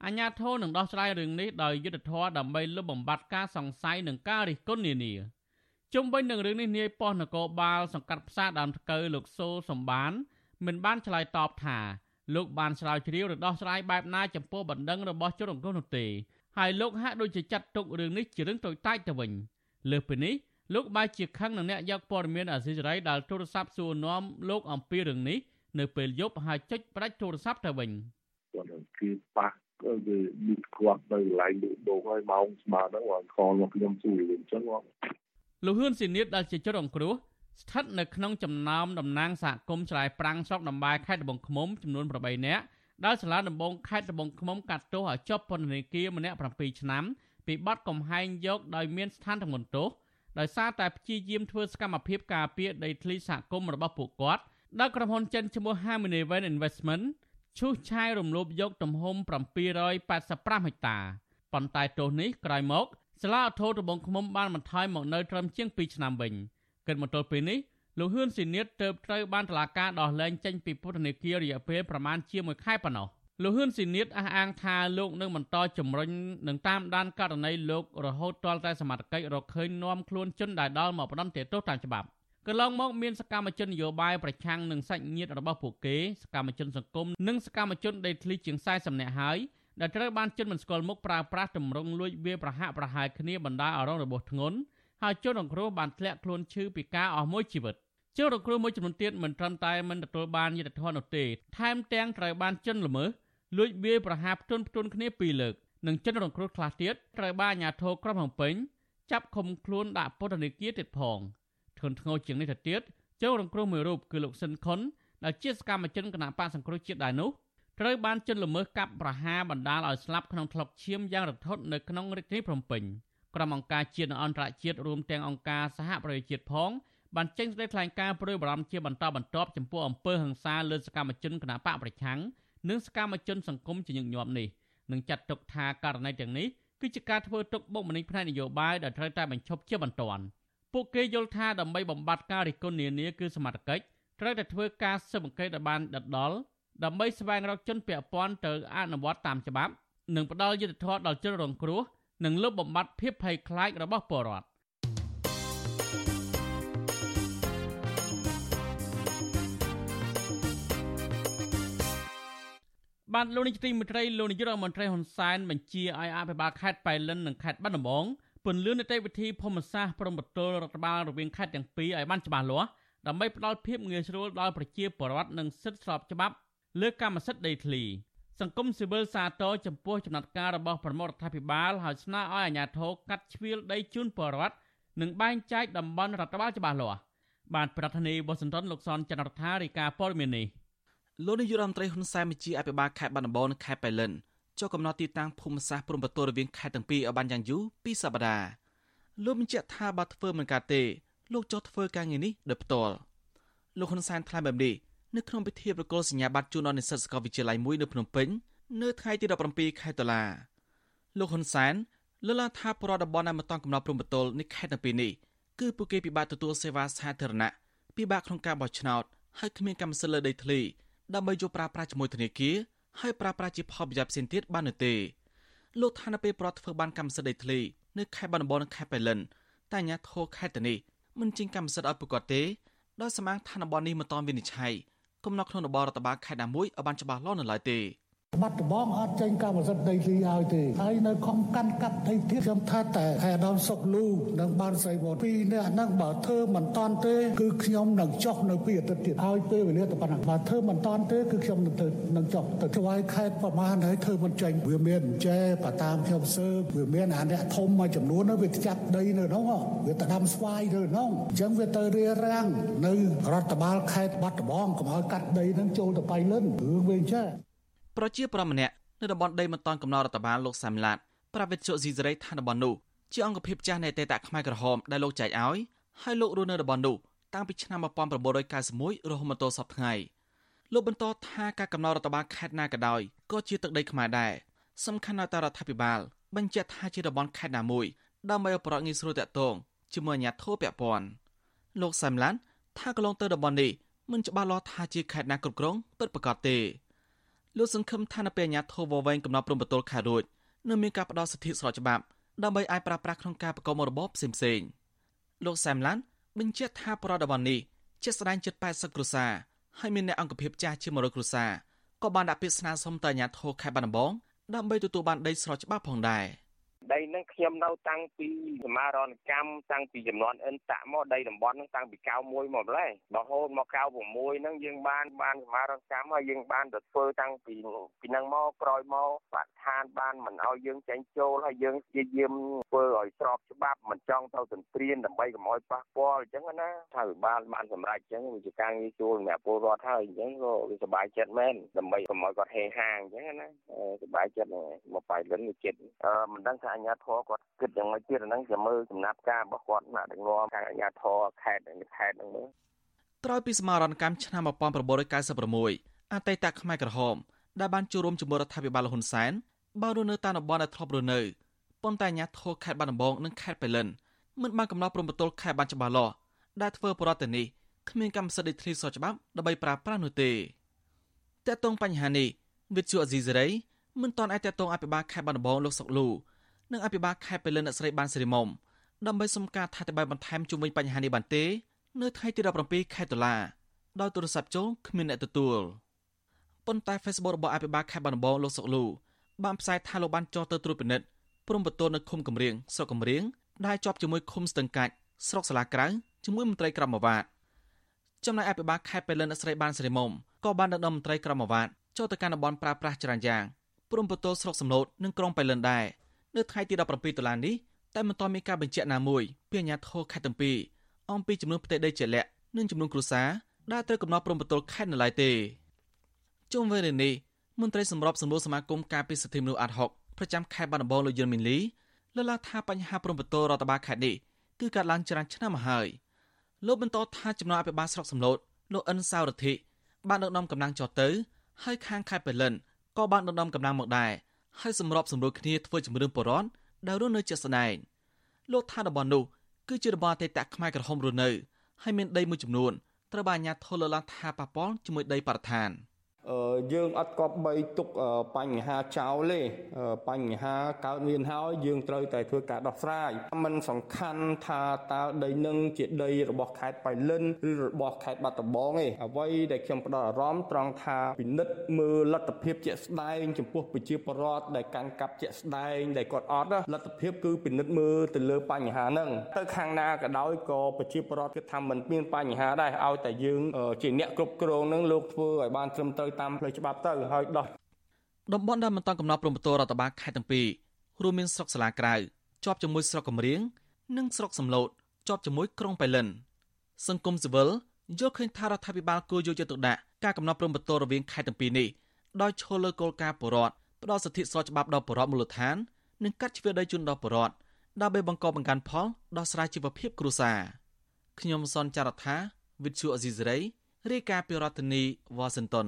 អាជ្ញាធរនឹងដោះស្រាយរឿងនេះដោយយុត្តិធម៌ដើម្បីលុបបំបាត់ការសង្ស័យនិងការរិះគន់នានាជុំវិញនឹងរឿងនេះនាយប៉ុស្តិ៍នគរបាលសង្កាត់ផ្សារដើមថ្កូវលោកសូសំបាន មិនបានឆ្លើយតបថាលោកបានស្រាវជ្រាវឬដោះស្រាយបែបណាចំពោះបណ្ដឹងរបស់ជនរងគ្រោះនោះទេហើយលោកហាក់ដូចជាចាត់ទុករឿងនេះជារឿងតូចតាចទៅវិញលើសពីនេះលោកបែរជាខឹងនឹងអ្នកយកព័ត៌មានអាស៊ីសេរីដែលទូរស័ព្ទសួរនាំលោកអំពីរឿងនេះនៅពេលយប់ហើយចុចផ្ដាច់ទូរស័ព្ទទៅវិញ
គាត់គឺប៉ះគឺមានគាត់នៅកន្លែងលក់ដូរហើយម៉ោងស្មើហ្នឹងគាត់ខលមកខ្ញុំជួយវិញចឹងគាត់
លោកហ៊ឿនស៊ីនៀតដែលជាជនរងគ្រោះ ស្ថិតនៅក្នុងចំណោមតំណាងសហគមន៍ឆ្លៃប្រាំងស្រុកដំបែខេត្តត្បូងឃ្មុំចំនួន8នាក់ដែលសាលាដំបងខេត្តត្បូងឃ្មុំកាត់ទោសឲ្យជាប់ពន្ធនាគារម្នាក់7ឆ្នាំពីបទកំហែងយកដោយមានស្ថានទម្ងន់ទោសដោយសារតែព្យាយាមធ្វើសកម្មភាពការពារដីធ្លីសហគមន៍របស់ពួកគាត់ដែលក្រុមហ៊ុនចិនឈ្មោះ Harmony Investment ឈូសឆាយរំលោភយកទំហំ785ហិកតាប៉ុន្តែទោសនេះក្រោយមកសាលាឧទ្ធរត្បូងឃ្មុំបានបន្ថយមកនៅត្រឹមជាង2ឆ្នាំវិញ។ គិតមកទល់ពេលនេះលោកហ៊ឿនស៊ីនៀតទៅត្រូវបានតុលាការដោះលែងចេញពីពន្ធនាគាររយៈពេលប្រមាណជាមួយខែប៉ុណ្ណោះលោកហ៊ឿនស៊ីនៀតអះអាងថាលោកនឹងបន្តជំរុញនឹងតាមដានករណីលោករហូតទាល់តែសមត្ថកិច្ចរកឃើញនាំខ្លួនជនដែលដល់មកផ្ដន់ទោសតាមច្បាប់កន្លងមកមានសកម្មជននយោបាយប្រឆាំងនឹងសាច់ញាតិរបស់ពួកគេសកម្មជនសង្គមនិងសកម្មជនដេតធ្លីជាង40នាក់ហើយដែលត្រូវបានជនមិនស្គាល់មុខប្រើប្រាស់ទម្រង់លួចវាប្រហាក់ប្រហែលគ្នាបណ្ដាលឲ្យរងរបួសធ្ងន់ ហើយជនរងគ្រោះបានធ្លាក់ខ្លួនឈឺពីការអស់មួយជីវិតជនរងគ្រោះមួយចំនួនទៀតមិនត្រឹមតែមិនទទួលបានយុត្តិធម៌នោះទេថែមទាំងត្រូវបានជនល្មើសលួចវាយប្រហារផ្ទុនផ្ទុនគ្នាពីរលើកនិងជនរងគ្រោះខ្លះទៀតត្រូវបានអាជ្ញាធរក្រុងភ្នំពេញចាប់ឃុំខ្លួនដាក់ពន្ធនាគារទៀតផងធ្ងន់ធ្ងរជាងនេះទៅទៀតជនរងគ្រោះមួយរូបគឺលោកស៊ិនខុនដែលជាសកម្មជនគណៈបកសង្គ្រោះជាតិដែរនោះត្រូវបានជនល្មើសកាប់ប្រហារបណ្ដាលឲ្យស្លាប់ក្នុងថ្លុកឈាមយ៉ាងរន្ធត់នៅក្នុងរាជធានីភ្នំពេញ។ ក្រុមអង្គការជាតិនិងអន្តរជាតិរួមទាំងអង្គការសហប្រជាជាតិផងបានចេញសេចក្តីថ្លែងការណ៍ព្រួយបារម្ភជាបន្តបន្ទាប់ចំពោះអំពើហិង្សាលើសកម្មជនគណបកប្រឆាំងនិងសកម្មជនសង្គមជាញឹកញាប់នេះនិងចាត់ទុកថាករណីទាំងនេះគឺជាការធ្វើទុកបុកម្នេញផ្នែកនយោបាយដែលត្រូវតែបញ្ឈប់ជាបន្ទាន់ពួកគេយល់ថាដើម្បីបំបត្តិការរិះគន់នានាគឺសមត្ថកិច្ចត្រូវតែធ្វើការស៊ើបអង្កេតឲ្យបានដិតដល់ដើម្បីស្វែងរកជនពាក់ព័ន្ធទៅអនុវត្តតាមច្បាប់និងផ្ដល់យុត្តិធម៌ដល់ជនរងគ្រោះ និងលុបបំបាត់ភាពភ័យខ្លាចរបស់ពលរដ្ឋបានលោកនាយកទីមេត្រីលោកនាយករដ្ឋមន្ត្រីហ៊ុនសែនបញ្ជាឲ្យអភិបាលខេត្តប៉ៃលិននិងខេត្តបាត់ដំបងពន្យល់នីតិវិធីភូមិសាស្ត្រព្រំប្រទល់រដ្ឋបាលរវាងខេត្តទាំងពីរឲ្យបានច្បាស់លាស់ដើម្បីផ្ដល់ភាពងាយស្រួលដល់ប្រជាពលរដ្ឋនិងសិទ្ធិស្របច្បាប់លើកម្មសិទ្ធិដីធ្លី សង្គមស៊ីវិលសាទរចំពោះចំណាត់ការរបស់ប្រមុខរដ្ឋាភិបាលហើយស្នើឲ្យអាជ្ញាធរកាត់ជ្រៀលដីជូនពលរដ្ឋនិងបែងចែកតំបន់រដ្ឋបាលច្បាស់លាស់បានប្រធានាធិបតីវ៉ាស៊ីនតោនលោកសនចន្ទរដ្ឋារាយការណ៍ព័ត៌មាននេះ
លោកនាយករដ្ឋមន្ត្រីហ៊ុនសែនបញ្ជាអភិបាលខេត្តបាត់ដំបងនិងខេត្តបៃលិនចុះកំណត់ទីតាំងភូមិសាស្ត្រព្រំប្រទល់រវាងខេត្តទាំងពីរឲ្យបានយ៉ាងយូរពីសប្តាហ៍លោកបញ្ជាក់ថាបើធ្វើមិនកើតទេលោកចុះធ្វើការងារនេះដោយផ្ទាល់លោកហ៊ុនសែនថ្លែងបែបនេះ នៅក្នុងពិធីប្រគល់សញ្ញាបត្រជូនដល់និស្សិតសាកលវិទ្យាល័យមួយនៅភ្នំពេញនៅថ្ងៃទី17ខែតុលាលោកហ៊ុនសែនលើកឡើងថាប្រតិបត្តិនៅមិនតង់កំណត់ព្រំប្រទល់នៃខេត្តទាំងពីរនេះគឺពួកគេពិបាកទទួលសេវាសាធារណៈពិបាកក្នុងការបោះឆ្នោតហើយគ្មានកម្មសិទ្ធិលើដីធ្លីដើម្បីយកប្រើប្រាស់ជាមួយធនាគារហើយប្រើប្រាស់ជាផលប្រយោជន៍ផ្សេងទៀតបាននោះទេលោកថានៅពេលប្រត់ធ្វើបានកម្មសិទ្ធិដីធ្លីនៅខេត្តបាត់ដំបងនិងខេត្តបៃលិនតែអាជ្ញាធរខេត្តទៅនេះមិនចេញកម្មសិទ្ធិឲ្យប្រកបទេដោយសមាងឋានបននេះមិនទាន់វិនិច្ឆ័យ គំនរក្នុងរបបរដ្ឋបាលខេត្តណាមួយឲ្យបានច្បាស់លាស់នៅឡើយទេ
បាត់ដំបងអត់ចេញកម្មសិទ្ធិដីធ្លីឲ្យទេហើយនៅខំកាន់កាប់ដីទៀតខ្ញុំថាតែអាដាមសុកលូនិងបានសៃវតពីរនាក់ហ្នឹងបើធ្វើមិនតាន់ទេគឺខ្ញុំនឹងចុះនៅពីអាទិត្យទៀតឲ្យពេលវេលាទៅប៉ុណ្ណឹងបើធ្វើមិនតាន់ទេគឺខ្ញុំនឹងទៅនឹងចុះទៅឆ្វាយខេតប្រមាណហើយធ្វើមិនចេញវាមានចែបើតាមខ្ញុំសើវាមានអាអ្នកធំមួយចំនួនវាចាប់ដីនៅក្នុងវាទៅដាំស្វាយនៅក្នុងអញ្ចឹងវាទៅរៀបរាំងនៅរដ្ឋបាលខេត្តបាត់ដំបងកុំឲ្យកាត់ដីហ្នឹងចូលទៅបៃលិនរឿងវាអញ្ចឹង
ប្រជាប្រដ្ឋម្នាក់នៅតំបន់ដីមិនតាន់កំណត់រដ្ឋបាលលោកសាមឡាតប្រាវិទ្យាស៊ីសេរីថាតំបន់នោះជាអង្គភាពចាស់នៃអតីតខ្មែរក្រហមដែលលោកចែកឲ្យហើយលោករស់នៅតំបន់នោះតាំងពីឆ្នាំ1991រហូតមកទល់សពថ្ងៃលោកបន្តថាការកំណត់រដ្ឋបាលខេត្តណាក៏ដោយក៏ជាទឹកដីខ្មែរដែរសំខាន់ណាស់តែរដ្ឋាភិបាលបញ្ជាក់ថាជាតំបន់ខេត្តណាមួយដើម្បីឲ្យប្រកងាយស្រួលតាក់ទងជាមួយអាជ្ញាធរពាក់ព័ន្ធលោកសាមឡានថាកន្លងទៅតំបន់នេះមិនច្បាស់លាស់ថាជាខេត្តណាគ្រប់គ្រងពិតប្រាកដទេ លោកសង្ឃឹមថានៅពេលអាញាធរវវែងកំណត់ព្រំប្រទល់ខែរួចនឹងមានការផ្ដល់សិទ្ធិស្របច្បាប់ដើម្បីអាចប្រើប្រាស់ក្នុងការប្រកបរបបផ្សេងផ្សេងលោកសែមឡានបញ្ជាក់ថាប្រតិបត្តិនេះជាស្ដែងជិត80គ្រួសារហើយមានអ្នកអង្គភាពចាស់ជា100គ្រួសារក៏បានដាក់ពាក្យស្នើសុំទៅអាញាធរខេត្តបាត់ដំបងដើម្បីទទួលបានដីស្របច្បាប់ផងដែរ។
ដីហ្នឹងខ្ញុំនៅតាំងពីសមារណកម្មតាំងពីចំនួនអិនតាក់មកដីតំបន់ហ្នឹងតាំងពី91មកម្លេះរហូតមក96ហ្នឹងយើងបានបានសមារណកម្មហើយយើងបានទៅធ្វើតាំងពីពីហ្នឹងមកក្រោយមកបឋានបានមិនឲ្យយើងចេញចូលហើយយើងព្យាយាមធ្វើឲ្យស្របច្បាប់មិនចង់ទៅទន្ទ្រានដើម្បីកុំឲ្យប៉ះពាល់អញ្ចឹងណាថាវិបាលបានសម្រេចអញ្ចឹងវាជាការងាយស្រួលសម្រាប់ពលរដ្ឋហើយអញ្ចឹងក៏វាសុបាយចិត្តមែនដើម្បីកុំឲ្យគាត់ហេហាអញ្ចឹងណាសុបាយចិត្តមកបៃលិនវាចិត្តមិនដឹងថាអាជ្ញាធរគាត់គិតយ៉ាងម៉េចទៀតហ្នឹងจะមើលចំណាត់ការរបស់គាត់ណាដឹកនាំខាងអាជ្ញាធរខេត្តខេត្តហ្នឹងមើល
ក្រោយពីសមារណកម្មឆ្នាំ1996អតីតខ្មែរក្រហមដែលបានចូលរួមជាមួយរដ្ឋាភិបាលលហ៊ុនសែនបានរស់នៅតាមតំបន់ដែលធ្លាប់រស់នៅប៉ុន្តែអាជ្ញាធរខេត្តបាត់ដំបងនិងខេត្តបៃលិនមិនបានកំណត់ព្រំប្រទល់ខេត្តបានច្បាស់លាស់ដែលធ្វើប្រតិនេះគ្មានកម្មសិទ្ធិដីធ្លីស្របច្បាប់ដើម្បីប្រើប្រាស់នោះទេតើតងបញ្ហានេះវិទ្យុអេស៊ីសេរីមិនទាន់អាចតតងអភិបាលខេត្តបាត់ដំបងលោកសុកលូ និងអភិបាលខេត្តបេលិនអ្នកស្រីបានសេរីមុំដើម្បីសុំការថាតបាយបន្ថែមជុំវិញបញ្ហានេះបានទេ នៅថ្ងៃទី17ខែតុលាដោយទូរស័ព្ទចូលគ្មានអ្នកទទួលប៉ុន្តែ Facebook របស់អភិបាលខេត្តបាត់ដំបងលោកសុកលូបានផ្សាយថាលោកបានចុះទៅត្រួតពិនិត្យព្រំប្រទល់នៅឃុំកំរៀងស្រុកកំរៀងដែលជាប់ជាមួយឃុំស្ទឹងកាច់ស្រុកសាឡាក្រៅជាមួយមន្ត្រីក្រមអាវ៉ាតចំណែកអភិបាលខេត្តបេលិនអ្នកស្រីបានសេរីមុំក៏បានដឹកនាំមន្ត្រីក្រមអាវ៉ាតចូលទៅកាន់តំបន់ប្រើប្រាស់ចរាចរណ៍ព្រំប្រទល់ស្រុកសំឡូតនិងក្រុងបេលិនដែរ នៅថ្ងៃទី17ដុល្លារនេះតែមិនទាន់មានការបញ្ជាក់ណាមួយពីអាជ្ញាធរខេត្តទាំងពីរអំពីចំនួនផ្ទៃដីជាក់លាក់និងចំនួនគ្រួសារដែលត្រូវកំណត់ព្រំប្រទល់ខេត្តនៅឡើយទេជុំវិញរឿងនេះមន្ត្រីសម្របសម្រួលសមាគមការពារសិទ្ធិមនុស្សអាត់ហុកប្រចាំខេត្តបាត់ដំបងលោកយុនមីនលីលើកឡើងថាបញ្ហាព្រំប្រទល់រដ្ឋបាលខេត្តនេះគឺកើតឡើងច្រើនឆ្នាំមកហើយលោកបន្តថាចំនួនអភិបាលស្រុកសំឡូតលោកអិនសាវរធិបានដឹកនាំកម្លាំងចុះទៅ ហើយខាងខេត្តបេលិនក៏បានដឹកនាំកម្លាំងមកដែរ ហើយសម្របសម្រួលគ្នាធ្វើជំរឿនបរនដែលរស់នៅជាក់ស្ដែងលោកថាតំបន់នោះគឺជាតំបន់អតីតខ្មែរក្រហមរស់នៅហើយមានដីមួយចំនួនត្រូវបានអាជ្ញាធរលើកឡើងថាប៉ះពាល់ជាមួយដីបរិស្ថាន។
យើងអត់គប្បីទុកបញ្ហាចោលទេបញ្ហាកើតមានហើយយើងត្រូវតែធ្វើការដោះស្រាយมันសំខាន់ថាតើដីនឹងជាដីរបស់ខេត្តបៃលិនឬរបស់ខេត្តបាត់ដំបងទេអ្វីដែលខ្ញុំផ្ដោតអារម្មណ៍ត្រង់ថាពិនិត្យមើលលទ្ធភាពជាក់ស្ដែងចំពោះប្រជាពលរដ្ឋដែលកាន់កាប់ជាក់ស្ដែងដែលគាត់អត់លទ្ធភាពគឺពិនិត្យមើលទៅលើបញ្ហាហ្នឹងទៅខាងណាក៏ដោយក៏ប្រជាពលរដ្ឋគិតថាมันមានបញ្ហាដែរឲ្យតែយើងជាអ្នកគ្រប់គ្រងនឹងលោកធ្វើឲ្យបានត្រឹមត្រូវ តាមផ្លូវច្បាប់ទៅហើយដោះ
តំបន់ដែលមិនតាន់កំណត់ព្រំប្រទល់រដ្ឋបាលខេត្តទាំងពីររួមមានស្រុកសាលាក្រៅជាប់ជាមួយស្រុកកំរៀងនិងស្រុកសំឡូតជាប់ជាមួយក្រុងបៃលិនសង្គមស៊ីវិលយល់ឃើញថារដ្ឋាភិបាលគួរយកចិត្តទុកដាក់ការកំណត់ព្រំប្រទល់រវាងខេត្តទាំងពីរនេះដោយឈលលើគោលការណ៍បរដ្ឋផ្ដល់សិទ្ធិស្របច្បាប់ដល់បរដ្ឋមូលដ្ឋាននិងកាត់ជ្រឿដីជូនដល់បរដ្ឋដើម្បីបង្កបង្កើនផលដោះស្រាយជីវភាពគ្រួសារខ្ញុំសនចាររថាវិទ្យុអេស៊ីសរ៉ៃរាយការណ៍ពីរដ្ឋធានីវ៉ាស៊ីនតោន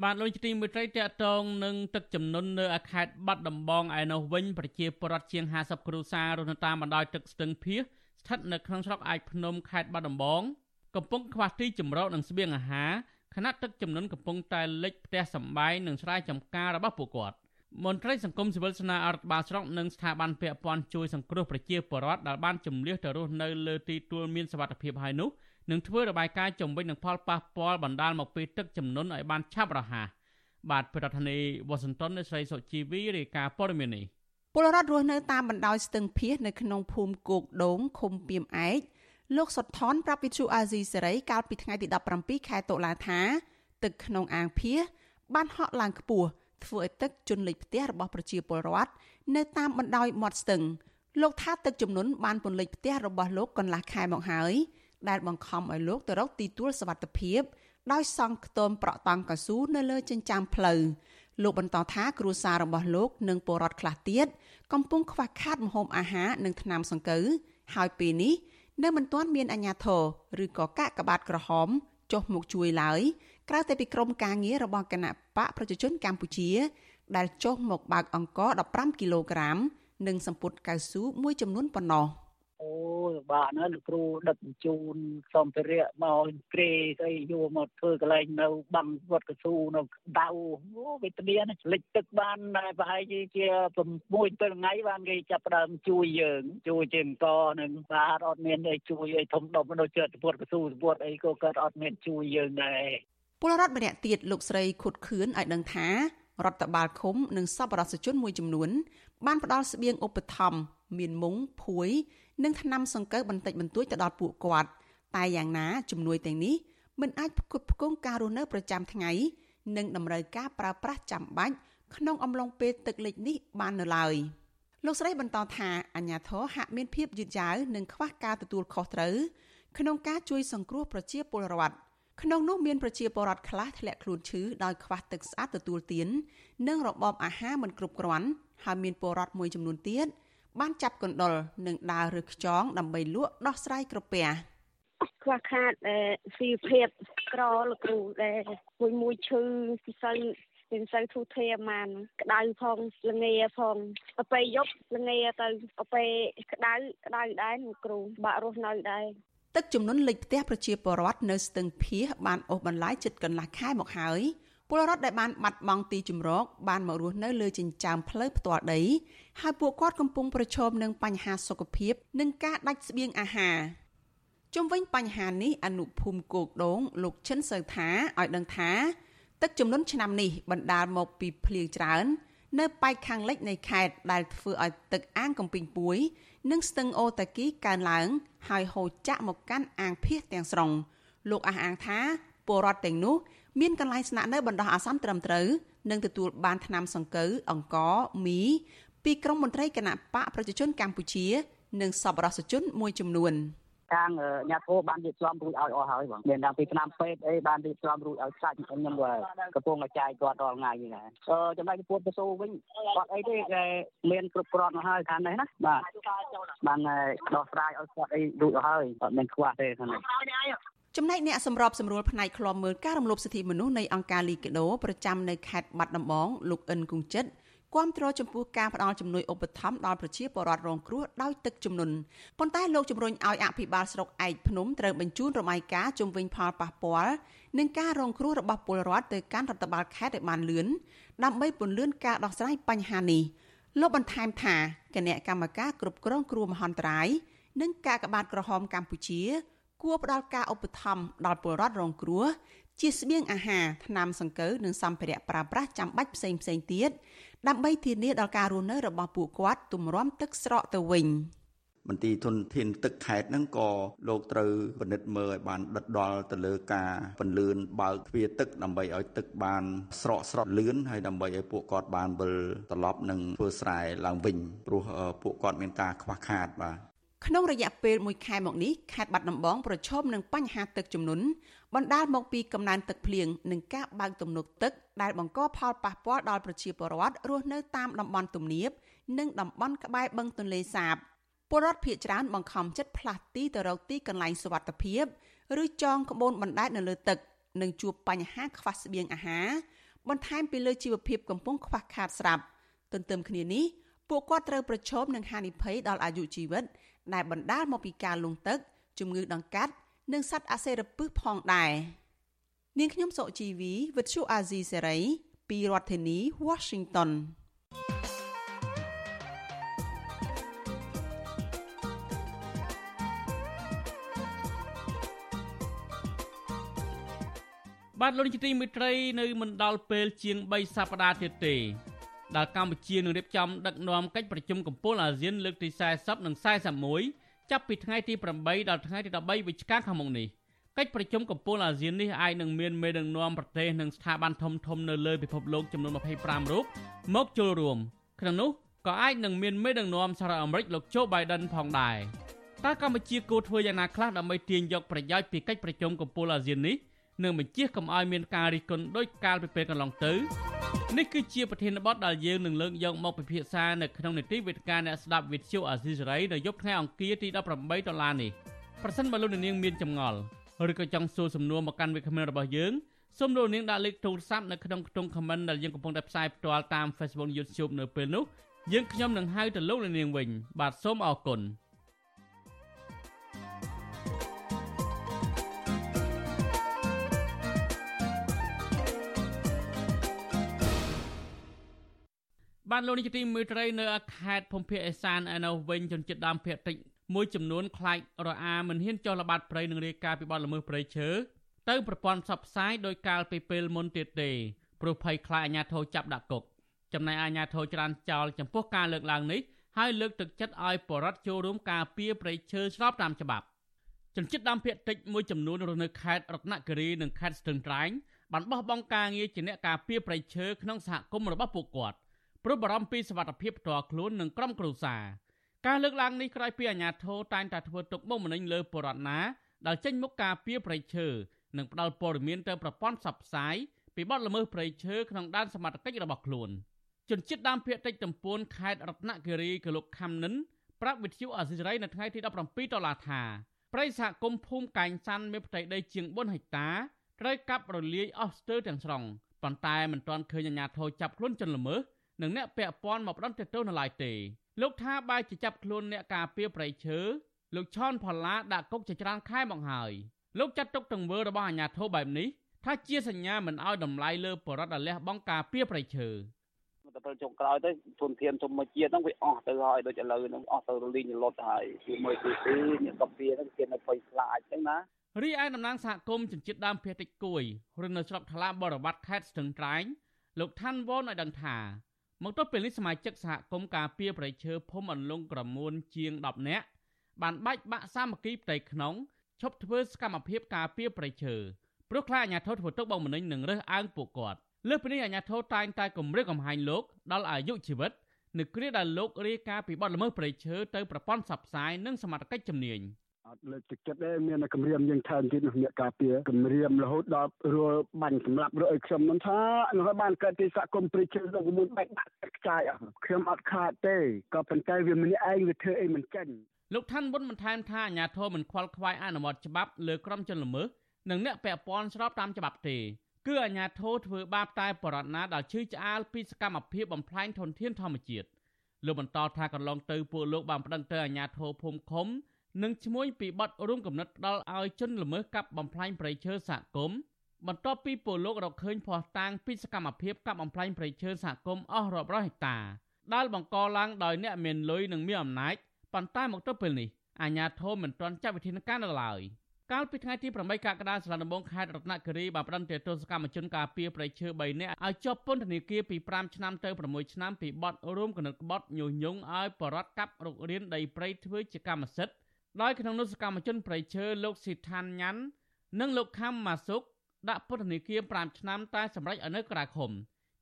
បាទលោកទីមួយត្រីតកតងនឹងទឹកចំនួននៅខេត្តបាត់ដំបងឯនោះវិញប្រជាពលរដ្ឋជាង50គ្រួសាររស់នៅតាមបណ្ដោយទឹកស្ទឹងភៀសស្ថិតនៅក្នុងស្រុកអាចភ្នំខេត្តបាត់ដំបងកំពុងខ្វះទីជម្រកនិងស្បៀងអាហារខណៈទឹកចំនួនកំពុងតែលិចផ្ទះសម្បែងនិងស្រែចម្ការរបស់ពួកគាត់មន្ត្រីសង្គមស៊ីវិលស្នើអរដ្ឋបាលស្រុកនិងស្ថាប័នពាក់ព័ន្ធជួយសង្គ្រោះប្រជាពលរដ្ឋដែលបានជំនះទៅរស់នៅលើទីទួលមានសុវត្ថិភាពហើយនោះ នឹងធ្វើរបាយការណ៍ជំវិញនឹងផលប៉ះពាល់បណ្ដាលមកពីទឹកជំនន់ឲ្យបានឆាប់រហ័សបាទប្រធានាធិបតីវ៉ាស៊ីនតោននៃស្រីសុជីវីរាយការណ៍ព័ត៌មាននេះ
ពលរដ្ឋរស់នៅតាមបណ្ដោយស្ទឹងភៀសនៅក្នុងភូមិគោកដូងឃុំពីមឯកលោកសុតថនប្រាប់វិទ្យុអាស៊ីសេរីកាលពីថ្ងៃទី17ខែតុលាថាទឹកក្នុងអាងភៀសបានហក់ឡើងខ្ពស់ធ្វើឲ្យទឹកជន់លិចផ្ទះរបស់ប្រជាពលរដ្ឋនៅតាមបណ្ដោយមាត់ស្ទឹងលោកថាទឹកជំនន់បានពន្លិចផ្ទះរបស់លោកកន្លះខែមកហើយ ដែលបង្ខំឲ្យលោកទៅរកទីទួលសវត្ថភាពដោយសង់ខ្ទមប្រក់តង់កស៊ូនៅលើចិញ្ចើមផ្លូវលោកបន្តថាគ្រួសាររបស់លោកនិងពលរដ្ឋខ្លះទៀតកំពុងខ្វះខាតម្ហូបអាហារនិងថ្នាំសង្កូវហើយពេលនេះនៅមិនទាន់មានអាជ្ញាធរឬក៏កាកបាទក្រហមចុះមកជួយឡើយក្រៅតែពីក្រុមការងាររបស់គណៈបកប្រជាជនកម្ពុជា ដែលចុះមកបើកអង្គ15គីឡូក្រាម និងសម្ពុតកៅស៊ូមួយចំនួនប៉ុណ្ណោះ។
អូយបាទណាលោកគ្រូដឹកបញ្ជូនសម្ភារៈមកក្រេស្អីយកមកធ្វើកន្លែងនៅបាំងវត្តកស៊ូនៅដៅអូវេទនានេះលិចទឹកបានប្រហែលជាជា6 7ថ្ងៃបានគេចាប់ផ្ដើមជួយយើង ជួយជាអង្គនឹងបាទអត់មានអីជួយអីធំដុំដូចជាវត្តកស៊ូវត្តអីក៏គាត់អត់មានជួយយើងដែរ
ពលរដ្ឋម្នាក់ទៀតលោកស្រីខុតខឿនឲ្យដឹងថារដ្ឋបាលឃុំនិងសប្បុរសជនមួយចំនួន បានផ្ដល់ស្បៀងឧបត្ថម្ភមានមុងភួយ និងថ្នាំសង្កូវបន្តិចបន្តួចទៅដល់ពួកគាត់តែយ៉ាងណាជំនួយទាំងនេះមិនអាចផ្គត់ផ្គង់ការរស់នៅប្រចាំថ្ងៃនិងតម្រូវការប្រើប្រាស់ចាំបាច់ក្នុងអំឡុងពេលទឹកលិចនេះបាននៅឡើយលោកស្រីបន្តថាអាញាធរហាក់មានភាពយឺតយ៉ាវនិងខ្វះការទទួលខុសត្រូវក្នុងការជួយសង្គ្រោះប្រជាពលរដ្ឋក្នុងនោះមានប្រជាពលរដ្ឋខ្លះធ្លាក់ខ្លួនឈឺដោយខ្វះទឹកស្អាតទទួលទាននិងរបបអាហារមិនគ្រប់គ្រាន់ហើយមានពលរដ្ឋមួយចំនួនទៀត បានចាប់កណ្ដុរនិងដើររើសខ្យងដើម្បីលក់ដោះស្រាយក្រពះ
ខ្វះខាតស៊ីភាពក្រលោកគ្រូដែលមួយមួយឈឺពិសេសមិនសូវធូរធារបានក្តៅផងល្ងាផងទៅពេលយប់ល្ងាទៅទៅពេលក្តៅក្តៅដែរលោកគ្រូបាក់រស់នៅដែរ
ទឹកជំនន់លិចផ្ទះប្រជាពលរដ្ឋនៅស្ទឹងភៀសបានអូសបន្លាយចិត្តកន្លះខែមកហើយ ពលរដ្ឋដែលបានបាត់បង់ទីជម្រកបានមករស់នៅលើចិញ្ចើមផ្លូវផ្ទាល់ដីហើយពួកគាត់កំពុងប្រឈមនឹងបញ្ហាសុខភាព និងការដាច់ស្បៀងអាហារជុំវិញបញ្ហានេះអនុភូមិគោកដងលោកឈិនសៅថាឲ្យដឹងថា ទឹកចំនួនឆ្នាំនេះបណ្ដាលមកពីភ្លៀងច្រើន នៅប៉ែកខាងលិចនៃខេត្តដែលធ្វើឲ្យទឹកអាងកំពីងពួយ និងស្ទឹងអូតាគីកើនឡើង ហើយហូរចាក់មកកាន់អាងភៀសទាំងស្រុងលោកអះអាងថាពលរដ្ឋទាំងនោះ មានកន្លែងស្នាក់នៅបណ្ដោះអាសន្នត្រឹមត្រូវនិងទទួលបានថ្នាំសង្កូវអង្ករមីពីក្រមមន្ត្រីគណៈបកប្រជាជនកម្ពុជា និងសប្បុរសជនមួយចំនួន
ខាងអាញាធោបានរៀបចំរួចឲ្យអស់ហើយបងមានតាំងពីឆ្នាំពេទ្យអីបានរៀបចំរួចឲ្យខ្សាច់ខ្ញុំកំពុងតែចាយគាត់រាល់ថ្ងៃនេះណាអឺចំណែកពួតទៅសូវិញគាត់អីទេគេមានគ្រប់គ្រាន់មកហើយខាងនេះណាបាទបានដោះស្រាយឲ្យគាត់អីរួចហើយគាត់មិនខ្វះទេខាងនេះ
ចំណែកអ្នកសម្របសម្រួលផ្នែកឃ្លាំមើលការរំលោភសិទ្ធិមនុស្សនៃអង្គការលីកាដូប្រចាំនៅខេត្តបាត់ដំបងលោកអិនគង្ជិតគាំទ្រចំពោះការផ្តល់ជំនួយឧបត្ថម្ភដល់ប្រជាពលរដ្ឋរងគ្រោះដោយទឹកជំនន់ប៉ុន្តែលោកជំរុញឲ្យអភិបាលស្រុកឯកភ្នំត្រូវបញ្ជូនរបាយការណ៍ជំវិញផលប៉ះពាល់និងការរងគ្រោះរបស់ពលរដ្ឋទៅកាន់រដ្ឋបាលខេត្តឲ្យបានលឿនដើម្បីពន្លឿនការដោះស្រាយបញ្ហានេះលោកបន្ថែមថាគណៈកម្មការគ្រប់គ្រងគ្រោះមហន្តរាយនិងការកបាតក្រហមកម្ពុជា គួរផ្ដល់ការឧបត្ថម្ភដល់ពលរដ្ឋរងគ្រោះជាស្បៀងអាហារថ្នាំសង្កូវនិងសម្ភារៈប្រើប្រាស់ចាំបាច់ផ្សេងផ្សេងទៀតដើម្បីធានាដល់ការរស់នៅរបស់ពួកគាត់ទម្រាំទឹកស្រកទៅវិញ
មន្ទីរធនធានទឹកខេត្តហ្នឹងក៏លោកត្រូវពិនិត្យមើលឲ្យបានដិតដល់ទៅលើការពន្លឿនបើកទ្វារទឹកដើម្បីឲ្យទឹកបានស្រកស្រកលឿនហើយដើម្បីឲ្យពួកគាត់បានវិលត្រឡប់និងធ្វើស្រែឡើងវិញព្រោះពួកគាត់មានការខ្វះខាតបាទ
ក្នុងរយៈពេល1ខែមកនេះខេត្តបាត់ដំបងប្រឈមនឹងបញ្ហាទឹកជំនន់បណ្ដាលមកពីកំណើនទឹកភ្លៀងនិងការបើកទំនប់ទឹកដែលបង្កផលប៉ះពាល់ដល់ប្រជាពលរដ្ឋរស់នៅតាមតំបន់ទំនាបនិងតំបន់ក្បែរបឹងទន្លេសាបពលរដ្ឋភៀសច្រើនបង្ខំចិត្តផ្លាស់ទីទៅរកទីកន្លែងសុវត្ថិភាពឬចងក្បូនបណ្ដែតនៅលើទឹកនិងជួបបញ្ហាខ្វះស្បៀងអាហារបន្ថែមពីលើជីវភាពកំពុងខ្វះខាតស្រាប់ទន្ទឹមគ្នានេះពួកគាត់ត្រូវប្រឈមនឹងហានិភ័យដល់អាយុជីវិត ដែលបណ្ដាលមកពីការលង់ទឹកជំងឺដង្កាត់និងសត្វអាសេរពិសផងដែរនាងខ្ញុំសុជីវីវិទ្យុអាស៊ីសេរីពីរដ្ឋធានី Washington
បាទលោកនាយកទីមេត្រីនៅមិនដល់ពេលជាង3សប្តាហ៍ទៀតទេ ដែលកម្ពុជានឹងរៀបចំដឹកនាំកិច្ចប្រជុំកំពូលអាស៊ានលើកទី40និង41ចាប់ពីថ្ងៃទី8ដល់ថ្ងៃទី13វិច្ឆិកាខាងមុខនេះកិច្ចប្រជុំកំពូលអាស៊ាននេះអាចនឹងមានមេដឹកនាំប្រទេសនិងស្ថាប័នធំធំនៅលើពិភពលោកចំនួន25រូបមកចូលរួមក្នុងនោះក៏អាចនឹងមានមេដឹកនាំសហរដ្ឋអាមេរិកលោកโจ Biden ផងដែរតើកម្ពុជាគួរធ្វើយ៉ាងណាខ្លះដើម្បីទាញយកប្រយោជន៍ពីកិច្ចប្រជុំកំពូលអាស៊ាននេះ និងបញ្ជាកុំឲ្យមានការរិះគន់ដោយកាលពីពេលកន្លងទៅនេះគឺជាប្រធានបទដែលយើងនឹងលើកយកមកពិភាក្សានៅក្នុងនីតិវេទិកាអ្នកស្ដាប់វិទ្យុអាស៊ីសេរីនៅយប់ថ្ងៃអង្គារទី18ដុល្លារនេះប្រសិនបើលោកនាងមានចម្ងល់ឬក៏ចង់សួរសំណួរមកកាន់វិក្កាមរបស់យើងសូមលោកនាងដាក់លេខទូរស័ព្ទនៅក្នុងខ្ទង់ comment ដែលយើងកំពុងតែផ្សាយផ្ទាល់តាម Facebook YouTube នៅពេលនេះយើងខ្ញុំនឹងហៅទៅលោកនាងវិញបាទសូមអរគុណ បានលោកនេះជាទីមេត្រីនៅខេត្តភូមិភាគអេសានឯនោះវិញជនជាតិដើមភាគតិចមួយចំនួនខ្លាចរអាមិនហ៊ានចុះល្បាតព្រៃនឹងរាយការណ៍ពីបទល្មើសព្រៃឈើទៅប្រព័ន្ធផ្សព្វផ្សាយដោយកាលពីពេលមុនទៀតទេព្រោះភ័យខ្លាចអាជ្ញាធរចាប់ដាក់គុកចំណែកអាជ្ញាធរច្រានចោលចំពោះការលើកឡើងនេះហើយលើកទឹកចិត្តឲ្យបរដ្ឋចូលរួមការពារព្រៃឈើស្របតាមច្បាប់ជនជាតិដើមភាគតិចមួយចំនួនរស់នៅខេត្តរតនគិរីនិងខេត្តស្ទឹងត្រែងបានបោះបង់ការងារជាអ្នកការពារព្រៃឈើក្នុងសហគមន៍របស់ពួកគាត់ ព្រោះបារម្ភពីសុវត្ថិភាពផ្ទាល់ខ្លួននិងក្រុមគ្រួសារការលើកឡើងនេះក្រោយពីអាជ្ញាធរតែងតែធ្វើទុកបុកម្នេញលើបរិវត្តណាដែលចេញមុខការពីប្រៃឈើនិងផ្ដាល់ព័ត៌មានទៅប្រព័ន្ធផ្សព្វផ្សាយពីបទល្មើសប្រៃឈើក្នុងដែនសមត្ថកិច្ចរបស់ខ្លួនជនជាតិដើមភាគតិចតំពួនខេត្តរតនគិរីកលោកខំនិនប្រាប់វិទ្យុអាស៊ីសេរីនៅថ្ងៃទី17ដុល្លារថាប្រិយសហគមន៍ភូមិកែងសាន់មានផ្ទៃដីជាង4ហិកតាត្រូវកាប់រលាយអស់ស្ទើរទាំងស្រុងប៉ុន្តែមិនទាន់ឃើញអាជ្ញាធរចាប់ខ្លួនជនល្មើស និងអ្នកពាក់ព័ន្ធមកផ្ដន់ទោសនៅឡើយទេលោកថាបែរជាចាប់ខ្លួនអ្នកការពារប្រៃឈើលោកឆនផល្លាដាក់គុកជាច្រើនខែមកហើយលោកចាត់ទុកទង្វើរបស់អាជ្ញាធរបែបនេះថាជាសញ្ញាមិនអោយតម្លៃលើបរិវត្តដែលលះបង់ការពារប្រៃឈើ
ទៅពេលចុងក្រោយទៅធនធានធម្មជាតិហ្នឹងវាអស់ទៅហើយដូចឥឡូវហ្នឹងអស់ទៅរលីងរលត់ហើយគឺមួយទីពីរអ្នកកពីហ្នឹងគេនៅភ័យខ្លាចចឹងណា
រីឯតំណាងសហគមន៍ជនជាតិដើមភាគតិចគួយឬនៅស្រុកថ្លាបរវត្តខេត្តស្ទឹងត្រែងលោកឋានវ៉នឲ្យដឹងថា មកទល់ពេលនេះសមាជិកសហគមន៍ការពារប្រៃឈើភូមិអន្លង់ក្រមួនជាង10នាក់បានបាច់បាក់សាមគ្គីផ្ទៃក្នុងឈប់ធ្វើសកម្មភាពការពារប្រៃឈើព្រោះខ្លាចអាញាធរធ្វើទុកបុកម្នេញនឹងរើសអើងពួកគាត់លើសពីនេះអាញាធរតែងតែគម្រាមកំហែងលោកដល់អាយុជីវិតនៅគ្រាដែលលោករាយការណ៍ពីបទល្មើសប្រៃឈើទៅប្រព័ន្ធផ្សព្វផ្សាយនិងសមត្ថកិច្ចជំនាញ
អត់លើកទឹកចិត្តទេមានគម្រាមយើងថែមទៀតនោះអ្នកការពារគម្រាមរហូតដល់រួលបាញ់សម្លាប់រកឲ្យខ្ញុំនឹងថានោះបានកើតទីសហគមន៍ព្រិជើលោកមួយបែកបាក់ខ្ចាយអស់ខ្ញុំអត់ខាតទេក៏ប៉ុន្តែវាម្នាក់ឯងវាធ្វើអីមិនចាញ់
លោកឋានវុនបន្ថែមថាអាញាធរមិនខ្វល់ខ្វាយអនុវត្តច្បាប់លើក្រុមជនល្មើសនិងអ្នកពាក់ព័ន្ធស្របតាមច្បាប់ទេគឺអាញាធរធ្វើបាបតែបរតណាដែលឈឺឆ្អាលពីសកម្មភាពបំផ្លាញធនធានធម្មជាតិលោកបន្តថាកន្លងទៅពួកលោកបានប្តឹងទៅអាញាធរភូមិឃុំ និងឈ្មោះពីបទរួមកំណត់ផ្ដាល់ឲ្យជនល្មើសកាប់បំផ្លាញព្រៃឈើសហគមន៍បន្ទាប់ពីពលលោករកឃើញភ័ស្តុតាងពីសកម្មភាពកាប់បំផ្លាញព្រៃឈើសហគមន៍អស់រាប់រយហិកតាដែលបង្កឡើងដោយអ្នកមានលុយនិងមានអំណាចប៉ុន្តែមកទល់ពេលនេះអាជ្ញាធរមិនទាន់ចាត់វិធានការនៅឡើយកាលពីថ្ងៃទី8កក្កដាសាលាដំបងខេត្តរតនគិរីបានផ្តន្ទាទោសកម្មជនការពារព្រៃឈើ3នាក់ឲ្យជាប់ពន្ធនាគារពី5ឆ្នាំទៅ6ឆ្នាំពីបទរួមគំនិតក្បត់ញុះញង់ឲ្យបរដ្ឋកាប់រុករានដីព្រៃធ្វើជាកម្មសិទ្ធិ ដោយក្នុងនោះសកម្មជនប្រៃឈើលោកស៊ីឋានញ៉ាន់និងលោកខំម៉ាសុកដាក់ពន្ធនាគារ5ឆ្នាំតែសម្រេចឲ្យនៅក្រៅឃុំ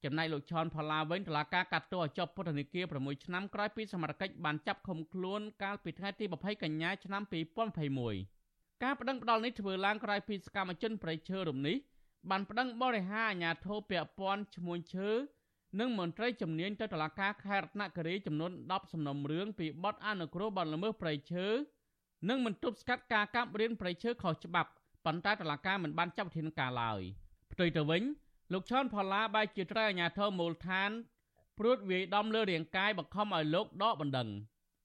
ចំណែកលោកឈុនផល្លាវិញតឡាការកាត់ទោសឲ្យជាប់ពន្ធនាគារ6ឆ្នាំក្រោយពីសមត្ថកិច្ចបានចាប់ឃុំខ្លួនកាលពីថ្ងៃទី20កញ្ញាឆ្នាំ2021ការប្តឹងផ្តល់នេះធ្វើឡើងក្រោយពីសកម្មជនប្រៃឈើរំនេះបានប្តឹងបរិហាអាញាធោពពាន់ឈ្មោះឈើនិងមន្ត្រីជំនាញទៅតុលាការខេត្តរតនគិរីចំនួន10សំណុំរឿងពីបទអនុគ្រោះបទល្មើសប្រៃឈើ និងមិនទប់ស្កាត់ការកាប់រៀនព្រៃឈើខុសច្បាប់ប៉ុន្តែតុលាការមិនបានចាប់វិធានការឡើយផ្ទុយទៅវិញលោកឈុនផល្លាបែរជាត្រូវអាជ្ញាធរមូលដ្ឋានព្រួតវាយដំលើរាងកាយបង្ខំឲ្យលោកដកបណ្ដឹង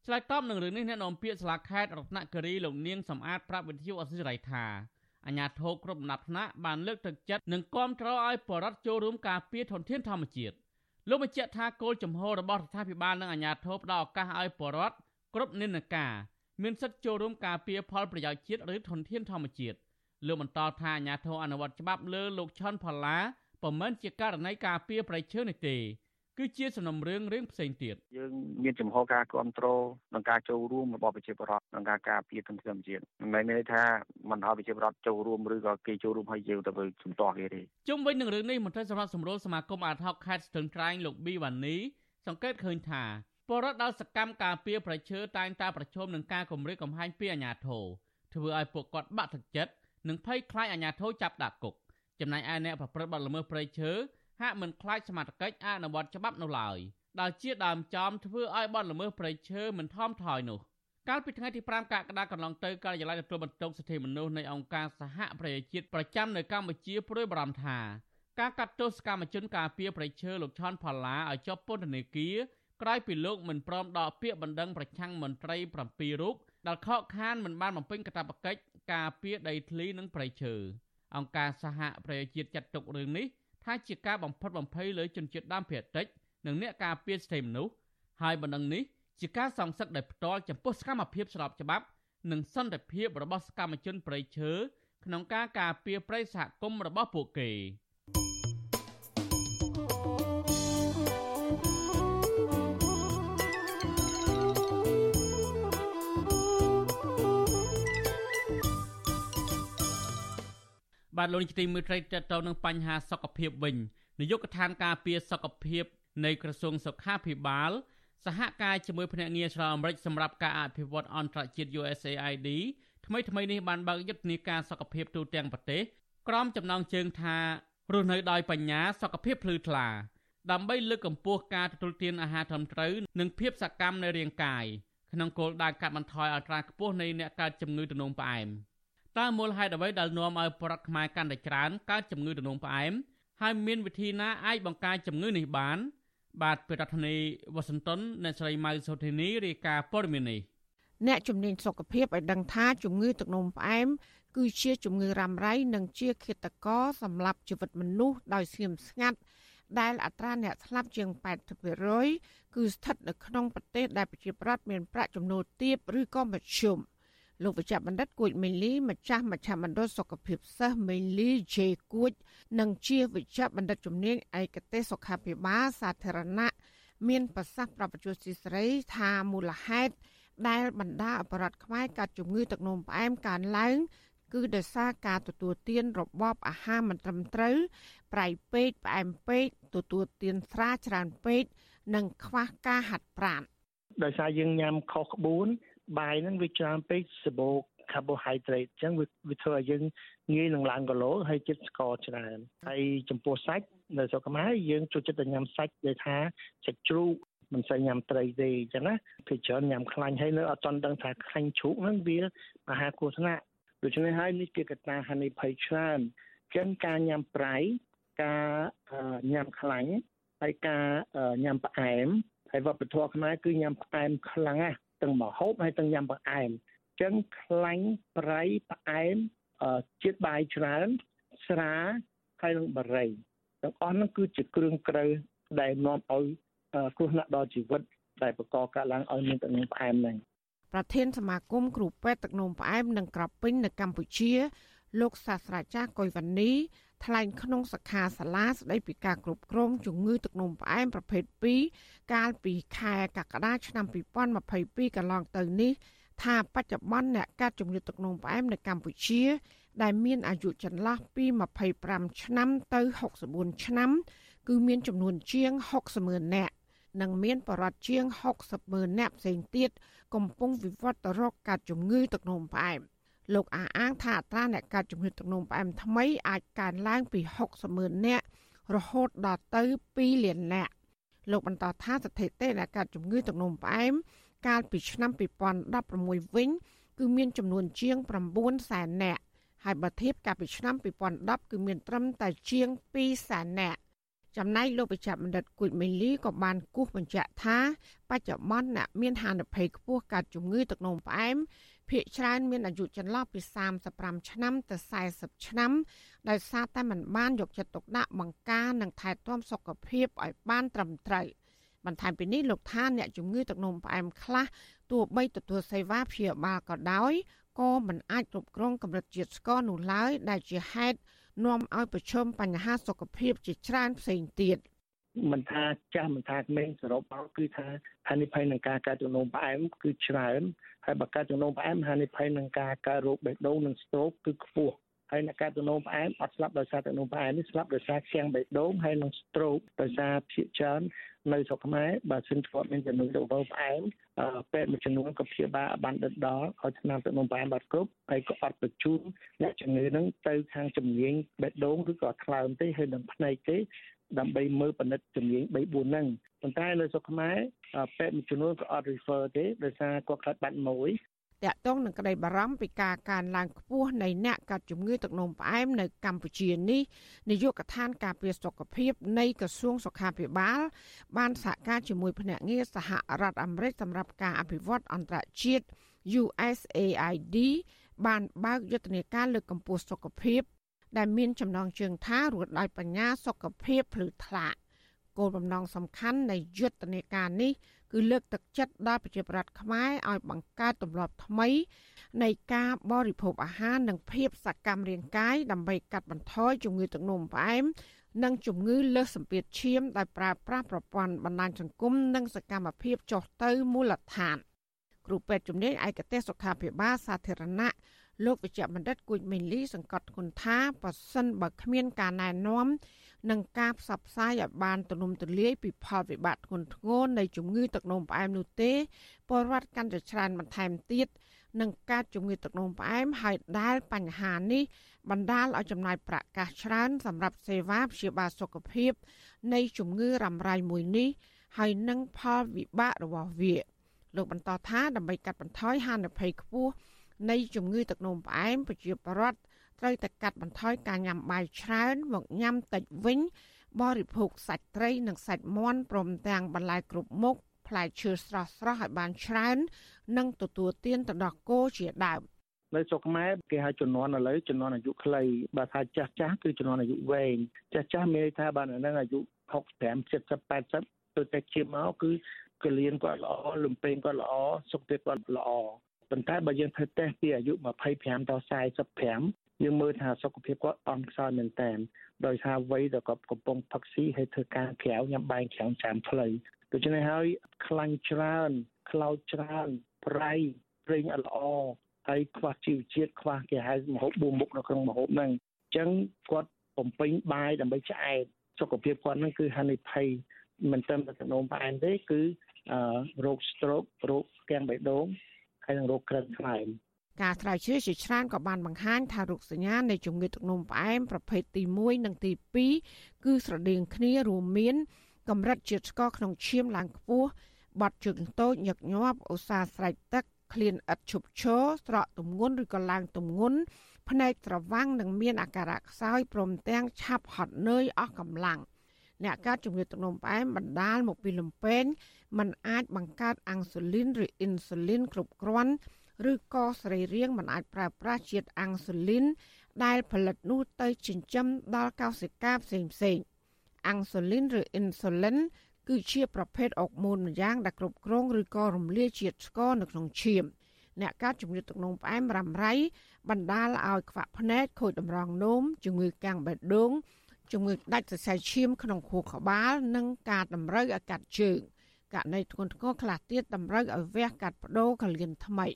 ឆ្លើយតបនឹងរឿងនេះអ្នកនាំពាក្យសាលាខេត្តរតនគិរីលោកនាងសំអាតប្រាប់វិទ្យុអសិរ័យថាអាញាធរគ្រប់ដំណាប់ថ្នាក់បានលើកទឹកចិត្តនិងគាំទ្រឲ្យបរដ្ឋចូលរួមការពារធនធានធម្មជាតិលោកបញ្ជាក់ថាគោលចំហរបស់រដ្ឋាភិបាលនិងអាញាធរផ្ដល់ឱកាសឲ្យបរដ្ឋគ្រប់និន្នាការ មានសិទ្ធិចូលរួមការពារផលប្រយោជន៍ជាតិឬធនធានធម្មជាតិលោកបន្តថាអាញាធរអនុវត្តច្បាប់លើលោកឆុនផល្លាពុំមែនជាករណីការពារប្រៃឈើនេះទេគឺជាសំណុំរឿងរឿងផ្សេងទៀត
យើងមានចំហការគ្រប់គ្រងនិងការចូលរួមរបស់ប្រជាពលរដ្ឋក្នុងការការពារធនធានធម្មជាតិមិនមែនមានន័យថាមិនឲ្យប្រជាពលរដ្ឋចូលរួមឬក៏គេចូលរួមឲ្យយើងទៅជំទាស់គេទេ
ជុំវិញនឹងរឿងនេះមន្ត្រីសម្រាប់សម្រួលសមាគមអាតហុកខេត្តស្ទឹងត្រែងលោកប៊ីវ៉ានីសង្កេតឃើញថា ពលរដ្ឋដែលសកម្មការពារប្រឈើតែងតែប្រឈមនឹងការគំរាមកំហែងពីអាជ្ញាធរធ្វើឲ្យពួកគាត់បាក់ទឹកចិត្តនិងភ័យខ្លាចអាជ្ញាធរចាប់ដាក់គុកចំណែកឯអ្នកប្រព្រឹត្តបទល្មើសព្រៃឈើហាក់មិនខ្លាចសមត្ថកិច្ចអនុវត្តច្បាប់នោះឡើយដែលជាដើមចំធ្វើឲ្យបទល្មើសព្រៃឈើមិនថមថយនោះកាលពីថ្ងៃទី5កក្កដាកន្លងទៅការិយាល័យទទួលបន្ទុកសិទ្ធិមនុស្សនៃអង្គការសហប្រជាជាតិប្រចាំនៅកម្ពុជាព្រួយបារម្ភថាការកាត់ទោសកម្មជនការពារប្រៃឈើលោកឆនផល្លាឲ្យជាប់ពន្ធនាគារ ក្រោយពីលោកមិនព្រមដកពាក្យបណ្ដឹងប្រឆាំងមន្ត្រី7រូបដែលខកខានមិនបានបំពេញកាតព្វកិច្ចការពារដីធ្លីនិងព្រៃឈើអង្គការសហប្រជាជាតិចាត់ទុករឿងនេះថាជាការបំផិតបំភ័យលើជនជាតិដើមភាគតិចនិងអ្នកការពារសិទ្ធិមនុស្សហើយបណ្ដឹងនេះជាការសងសឹកដោយផ្ទាល់ចំពោះសកម្មភាពស្របច្បាប់និងសន្តិភាពរបស់សកម្មជនព្រៃឈើក្នុងការការពារព្រៃសហគមន៍របស់ពួកគេ បាទលោកនាយកទីមេត្រីតទៅនឹងបញ្ហាសុខភាពវិញនាយកដ្ឋានការពារសុខភាពនៃក្រសួងសុខាភិបាលសហការជាមួយភ្នាក់ងារឆ្លងអាមេរិកសម្រាប់ការអភិវឌ្ឍអន្តរជាតិ USAID ថ្មីថ្មីនេះបានបើកយុទ្ធនាការសុខភាពទូទាំងប្រទេសក្រោមចំណងជើងថារស់នៅដោយបញ្ញាសុខភាពភ្លឺថ្លាដើម្បីលើកកម្ពស់ការទទួលទានអាហារត្រឹមត្រូវនិងភាពសកម្មនៃរាងកាយក្នុងគោលដៅកាត់បន្ថយអត្រាខ្ពស់នៃអ្នកកើតជំងឺទំនោរផ្អែម។ តើមូលហេតុអ្វីដែលនាំឲ្យប្រដ្ឋខ្មែរកាន់តែច្រើនកើតជំងឺដំណងផ្អែមហើយមានវិធីណាអាចបង្ការជំងឺនេះបាន បាទប្រធានាធិបតីវ៉ាស៊ីនតោនអ្នកស្រីម៉ៅសូធីនីរាយការណ៍ព័ត៌មាននេះ
អ្នកជំនាញសុខភាពឲ្យដឹងថាជំងឺទឹកនោមផ្អែម
គឺជាជំងឺរ៉ាំរ៉ៃនិងជាឃាតករសម្រាប់ជីវិតមនុស្សដោយស្ងៀមស្ងាត់ដែលអត្រាអ្នកស្លាប់ជាង80%គឺស្ថិតនៅក្នុងប្រទេសដែលប្រជាប្រដ្ឋមានប្រាក់ចំណូលទាបឬក៏មធ្យម លោកវិជ្ជបណ្ឌិតគួចមេលីម្ចាស់មជ្ឈមណ្ឌលសុខភាពសិស្សមេលី J គួច និងជាវិជ្ជបណ្ឌិតជំនាញឯកទេសសុខាភិបាលសាធារណៈមានប្រសាសន៍ប្រពន្ធស៊ីស្រីថាមូលហេតុដែលបណ្ដាអបរដ្ឋខ្មែរកាត់ជំងឺទឹកនោមផ្អែមកើនឡើង គឺដោយសារការទទួលទានរបបអាហារមិនត្រឹមត្រូវប្រៃពេកផ្អែមពេកទទួលទានស្រាច្រើនពេកនិងខ្វះការហាត់ប្រាណ
ដោយសារយើងញ៉ាំខុសក្បួន បាយហ្នឹងវាច្រើនពេកសបូរ carbohydrate អញ្ចឹងវាធ្វើឲ្យយើងងាយនឹងឡើងគីឡូហើយចិត្តស្ករច្រើនហើយចំពោះសាច់នៅស្រុកខ្មែរយើងចូលចិត្តតែញ៉ាំសាច់ដែលថាសាច់ជ្រូកមិនសូវញ៉ាំត្រីទេអញ្ចឹងណាភាគច្រើនញ៉ាំខ្លាញ់ហើយនៅអត់ទាន់ដឹងថាខ្លាញ់ជ្រូកហ្នឹងវាមហាគ្រោះថ្នាក់ដូច្នេះហើយនេះជាកត្តាហានិភ័យច្រើនអញ្ចឹងការញ៉ាំប្រៃការញ៉ាំខ្លាញ់ហើយការញ៉ាំផ្អែមហើយវប្បធម៌ខ្មែរគឺញ៉ាំផ្អែមខ្លាំងណាស់ ទាំងម្ហូបហើយទាំងញ៉ាំផ្អែមអញ្ចឹងខ្លាញ់ប្រៃផ្អែមជាតិបាយច្រើនស្រាហើយនឹងបារីទាំងអស់នោះគឺជាគ្រឿងក្រៅដែលនាំឲ្យគ្រោះថ្នាក់ដល់ជីវិតដែលបង្កកើតឡើងឲ្យមានទឹកនោមផ្អែមហ្នឹង
ប្រធានសមាគមគ្រូពេទ្យទឹកនោមផ្អែមនិងក្រពេញនៅកម្ពុជា លោកសាស្ត្រាចារ្យកុយវណ្ណីថ្លែងក្នុងសខាសាលាស្ដីពីការគ្រប់គ្រងជំងឺទឹកនោមផ្អែមប្រភេទ2កាលពីខែកក្កដាឆ្នាំ2022កន្លងទៅនេះថាបច្ចុប្បន្នអ្នកកាត់ជំងឺទឹកនោមផ្អែមនៅកម្ពុជា ដែលមានអាយុចន្លោះពី25ឆ្នាំទៅ64ឆ្នាំ គឺមានចំនួនជាង60ម៉ឺននាក់និងមានបរិវត្តជាង60ម៉ឺននាក់ផ្សេងទៀតកំពុងវិវត្តទៅរកកាត់ជំងឺទឹកនោមផ្អែម លោកអះអាងថាអត្រាអ្នកកើតជំងឺទឹកនោមផ្អែមថ្មីអាចកើនឡើងពី60ម៉ឺននាក់រហូតដល់ទៅ2លាននាក់លោកបន្តថាស្ថិតិអ្នកកើតជំងឺទឹកនោមផ្អែមកាលពីឆ្នាំ2016វិញគឺមានចំនួនជាង9សែននាក់ហើយបើធៀបកាលពីឆ្នាំ2010គឺមានត្រឹមតែជាង2សែននាក់ចំណែកលោកបច្ចៈបណ្ឌិតគួចមេលីក៏បានគូសបញ្ជាក់ថាបច្ចុប្បន្នអ្នកមានហានិភ័យខ្ពស់កើតជំងឺទឹកនោមផ្អែម ភាគច្រើនមានអាយុចន្លោះពី35ឆ្នាំទៅ40ឆ្នាំដោយសារតែមិនបានយកចិត្តទុកដាក់បង្ការនិងថែទាំសុខភាពឲ្យបានត្រឹមត្រូវបន្ថែមពីនេះលោកថាអ្នកជំងឺទឹកនោមផ្អែមខ្លះទោះបីទទួលសេវាព្យាបាលក៏ដោយក៏មិនអាចគ្រប់គ្រងកម្រិតជាតិស្ករនោះឡើយដែលជាហេតុនាំឲ្យប្រឈមបញ្ហាសុខភាពជាច្រើនផ្សេងទៀត
មិនថាចាស់មិនថាក្មេងសរុបមកគឺថាហានិភ័យនឹងការកើតជំងឺផ្អែមគឺច្រើន ហើយបើកើតជំងឺផ្អែមហានិភ័យនឹងការកើតរោគបេះដូងនិងស្ត្រូកគឺខ្ពស់ហើយអ្នកកើតទំនោរផ្អែមអត់ស្លាប់ដោយសារទំនោរផ្អែមនេះស្លាប់ដោយសារខ្លាំងបេះដូងហើយនិង stroke ដោយសារភាគច្រើននៅស្រុកខ្មែរបើសិនគាត់មានចំនួនទំនោរផ្អែមពេទ្យមួយចំនួនក៏ព្យាបាលបានដិតដល់ឲ្យថ្នាំទំនោរផ្អែមបាត់គ្រប់ហើយក៏អត់បញ្ជូនអ្នកជំងឺហ្នឹងទៅខាងជំនាញបេះដូងឬក៏ថ្លើមទេហើយនឹងភ្នែកទេ ដើម្បីមើលពិនិត្យជំនាញ3 4ហ្នឹងប៉ុន្តែនៅស្រុកខ្មែរពេទ្យមួយចំនួនក៏អត់ refer ទេដោយសារគាត់ខ្លាចបាត់មួយ
តាក់ទងនឹងក្តីបារម្ភពីការកើនឡើងខ្ពស់នៃអ្នកកាត់ជំងឺទឹកនោមផ្អែមនៅកម្ពុជានេះនាយកដ្ឋានការពារសុខភាពនៃក្រសួងសុខាភិបាល បានសហការជាមួយភ្នាក់ងារសហរដ្ឋអាមេរិកសម្រាប់ការអភិវឌ្ឍអន្តរជាតិ USAID បានបើកយុទ្ធនាការលើកកម្ពស់សុខភាព ដែលមានចំណងជើងថារស់ដោយបញ្ញាសុខភាពភ្លឺថ្លាគោលបំណងសំខាន់នៃយុទ្ធនាការនេះគឺលើកទឹកចិត្តដល់ប្រជាប្រដ្ឋខ្មែរឲ្យបង្កើតទម្លាប់ថ្មី នៃការបរិភោគអាហារនិងភាពសកម្មរាងកាយដើម្បីកាត់បន្ថយជំងឺទឹកនោមផ្អែមនិងជំងឺលើសសម្ពាធឈាមដោយប្រើប្រាស់ប្រព័ន្ធបណ្ដាញសង្គមនិងសកម្មភាពចុះទៅមូលដ្ឋានគ្រូពេទ្យជំនាញឯកទេសសុខាភិបាលសាធារណៈ លោកវិជ្ជបណ្ឌិតគួចមេលីសង្កត់ធ្ងន់ថាប៉ះសិនបើគ្មានការណែនាំនិងការផ្សព្វផ្សាយឲ្យបានទូលំទូលាយពីផលវិបាកធ្ងន់ធ្ងរនៃជំងឺទឹកនោមផ្អែមនោះទេពលរដ្ឋកាន់តែច្រើនបន្ថែមទៀតនឹងការជំងឺទឹកនោមផ្អែមហើយដែលបញ្ហានេះបណ្ដាលឲ្យចំណាយប្រាក់កាសច្រើនសម្រាប់សេវាព្យាបាលសុខភាព នៃជំងឺរ៉ាំរ៉ៃមួយនេះហើយនឹងផលវិបាករបស់វាលោកបន្តថាដើម្បីកាត់បន្ថយហានិភ័យខ្ពស់ នៃជំងឺទឹកនោមផ្អែមប្រជាពលរដ្ឋត្រូវតែកាត់បន្ថយការញ៉ាំបាយច្រើនមកញ៉ាំតិចវិញបរិភោគសាច់ត្រីនិងសាច់មាន់ព្រមទាំងបន្លែគ្រប់មុខផ្លែឈើស្រស់ៗឲ្យបានច្រើន និងទទួលទានទៅដល់គោជាដើម
នៅស្រុកខ្មែរគេហៅជំនាន់ឥឡូវជំនាន់អាយុខ្លីបើថាចាស់ចាស់គឺជំនាន់អាយុវែងចាស់ចាស់មានន័យថាបានហ្នឹងអាយុ65 70 80ទៅតែជាមកគឺកលៀនគាត់ល្អលំពេងគាត់ល្អសុខភាពគាត់ល្អ ប៉ុន្តែបើយើងធ្វើតេស្តពីអាយុ25ដល់45យើងមើលថាសុខភាពគាត់អន់ខ្សោយមែនតើដោយសារវ័យដែលគាត់កំពុងផឹកស៊ីហើយធ្វើការក្រៅញ៉ាំបាយក្រៅចាំផ្លូវដូច្នេះហើយខ្លាញ់ច្រើនខ្លោចច្រើនប្រៃប្រេងអត់ល្អហើយខ្វះជីវជាតិខ្វះគេហៅមហូបបួមុខនៅក្នុងមហូបហ្នឹងអញ្ចឹងគាត់បំពេញបាយដើម្បីឆ្អែតសុខភាពគាត់ហ្នឹងគឺហានិភ័យមិនត្រឹមតែទំនោមផ្អែមទេគឺរោគ stroke រោគគាំងបេះដូង ហើយនិងរោគក្រិនថ្លើម
ការស្រាវជ្រាវជាច្រើនក៏បានបង្ហាញថារោគសញ្ញានៃជំងឺទឹកនោមផ្អែមប្រភេទទី1និងទី2គឺស្រដៀងគ្នារួមមានកម្រិតជាតិស្ករក្នុងឈាមឡើងខ្ពស់បាត់ជើងតូចញឹកញាប់ឧស្សាហ៍ស្រែកទឹកឃ្លានឥតឈប់ឈរស្រកទម្ងន់ឬក៏ឡើងទម្ងន់ភ្នែកត្រវាំងនិងមានអាការៈខ្សោយព្រមទាំងឆាប់ហត់នឿយអស់កម្លាំងអ្នកកើតជំងឺទឹកនោមផ្អែមបណ្ដាលមកពីលំពែង มันអាចបង្កើតអាំងស៊ូលីនឬអ៊ីនស៊ូលីនគ្រប់គ្រាន់ឬក៏សរីរាង្គមិនអាចប្រើប្រាស់ជាតិអាំងស៊ូលីន ដែលផលិតនោះទៅចិញ្ចឹមដល់កោសិកាផ្សេងផ្សេងអាំងស៊ូលីនឬអ៊ីនស៊ូលីនគឺជាប្រភេទអុកម៉ូនម្យ៉ាងដែលគ្រប់គ្រងឬក៏រំលាយជាតិស្ករនៅក្នុងឈាមអ្នកកើតជំងឺទឹកនោមផ្អែមរ៉ាំរ៉ៃបណ្ដាលឲ្យខ្វាក់ភ្នែកខូចតម្រងនោមជំងឺកាំងបេះដូងជំងឺដាច់សរសៃឈាមក្នុងខួរក្បាល និងការតម្រូវឲ្យកាត់ជើង។ ករណីធ្ងន់ធ្ងរខ្លះទៀតតម្រូវឲ្យវះកាត់បដូរកលៀនថ្មី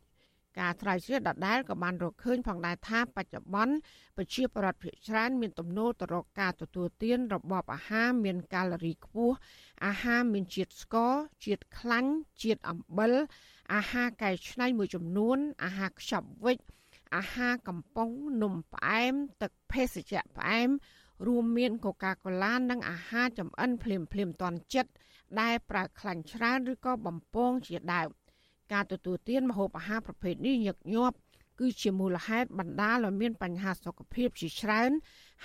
ការត្រាវជ្រាវដដែលក៏បានរកឃើញផងដែរថាបច្ចុប្បន្នប្រជាពលរដ្ឋភាគច្រើនមានទំនោរទៅរកការទទួលទានរបបអាហារមានកាឡូរីខ្ពស់អាហារមានជាតិស្ករជាតិខ្លាញ់ជាតិអំបិលអាហារកែច្នៃមួយចំនួន អាហារខ្ចប់វិចអាហារកំប៉ុងនំផ្អែម ទឹកភេសជ្ជៈផ្អែមរួមមានកូកាកូឡានិងអាហារចំអិនភ្លាមភ្លាមតន់ចិត្ត ដែលប្រើខ្លាញ់ច្រើនឬក៏បំពងជាដើមការទទួលទានម្ហូបអាហារប្រភេទនេះញឹកញាប់គឺជាមូលហេតុបណ្ដាលឲ្យមានបញ្ហាសុខភាពជាច្រើន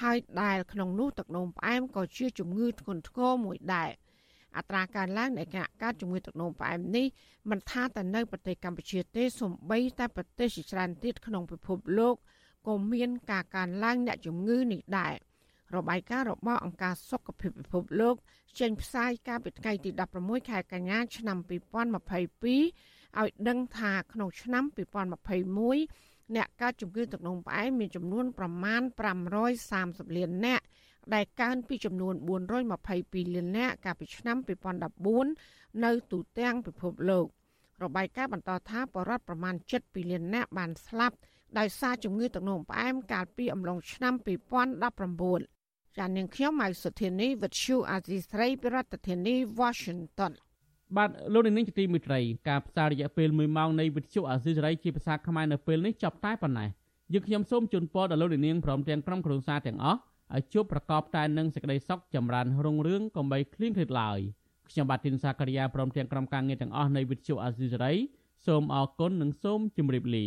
ហើយដែលក្នុងនោះទឹកនោមផ្អែមក៏ជាជំងឺធ្ងន់ធ្ងរមួយដែរអត្រាកើនឡើងនៃការកើតជំងឺទឹកនោមផ្អែមនេះមិនថាតែនៅប្រទេសកម្ពុជាទេសូម្បីតែប្រទេសជាច្រើនទៀតក្នុងពិភពលោកក៏មានការកើនឡើងអ្នកជំងឺនេះដែរ របាយការណ៍របស់អង្គការសុខភាពពិភពលោកចេញផ្សាយកាលពីថ្ងៃទី16ខែកញ្ញាឆ្នាំ2022ឲ្យដឹងថាក្នុងឆ្នាំ2021អ្នកកើតជំងឺទឹកនោមផ្អែមមានចំនួនប្រមាណ530លាននាក់ដែលកើនពីចំនួន422លាននាក់កាលពីឆ្នាំ2014នៅទូទាំងពិភពលោករបាយការណ៍បន្តថាបរិវត្តប្រមាណ7លាននាក់បានស្លាប់ដោយសារជំងឺទឹកនោមផ្អែមកាលពីអំឡុងឆ្នាំ2019 ចាននាងខ្ញុំម៉ៅសុធានីវិទ្យុអាស៊ីស្រីប្រធានាធិបតី Washington
បាទលោកនាងជាទីមេត្រីការផ្សាយរយៈពេល1ម៉ោងនៃវិទ្យុអាស៊ីសេរីជាភាសាខ្មែរនៅពេលនេះចប់តែប៉ុណ្ណេះយើងខ្ញុំសូមជូនពរដល់លោកនាងព្រមទាំងក្រុមគ្រួសារទាំងអស់ឲ្យជួបប្រកបតែនឹងសេចក្តីសុខចម្រើនរុងរឿងកុំបីឃ្លៀងឃ្លាតឡើយខ្ញុំបាទទីនសាករិយាព្រមទាំងក្រុមការងារទាំងអស់នៃវិទ្យុអាស៊ីសេរីសូមអរគុណនិងសូមជម្រាបលា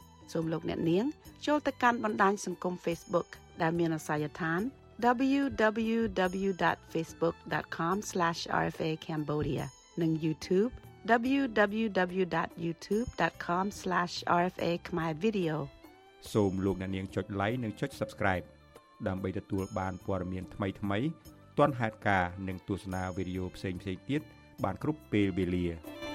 សូមលោកអ្នកនាង ចូលទៅកាន់បណ្ដាញសង្គម Facebook ដែលមានអាសយដ្ឋាន www.facebook.com/rfa_cambodia និង YouTube www.youtube.com/rfa khmer video
សូមលោកអ្នកនាងចុច like និងចុច Subscribe ដើម្បីទទួលបានព័ត៌មានថ្មីៗទាន់ហេតុការណ៍និងទស្សនាវីដេអូផ្សេងៗទៀតបានគ្រប់ពេលវេលា។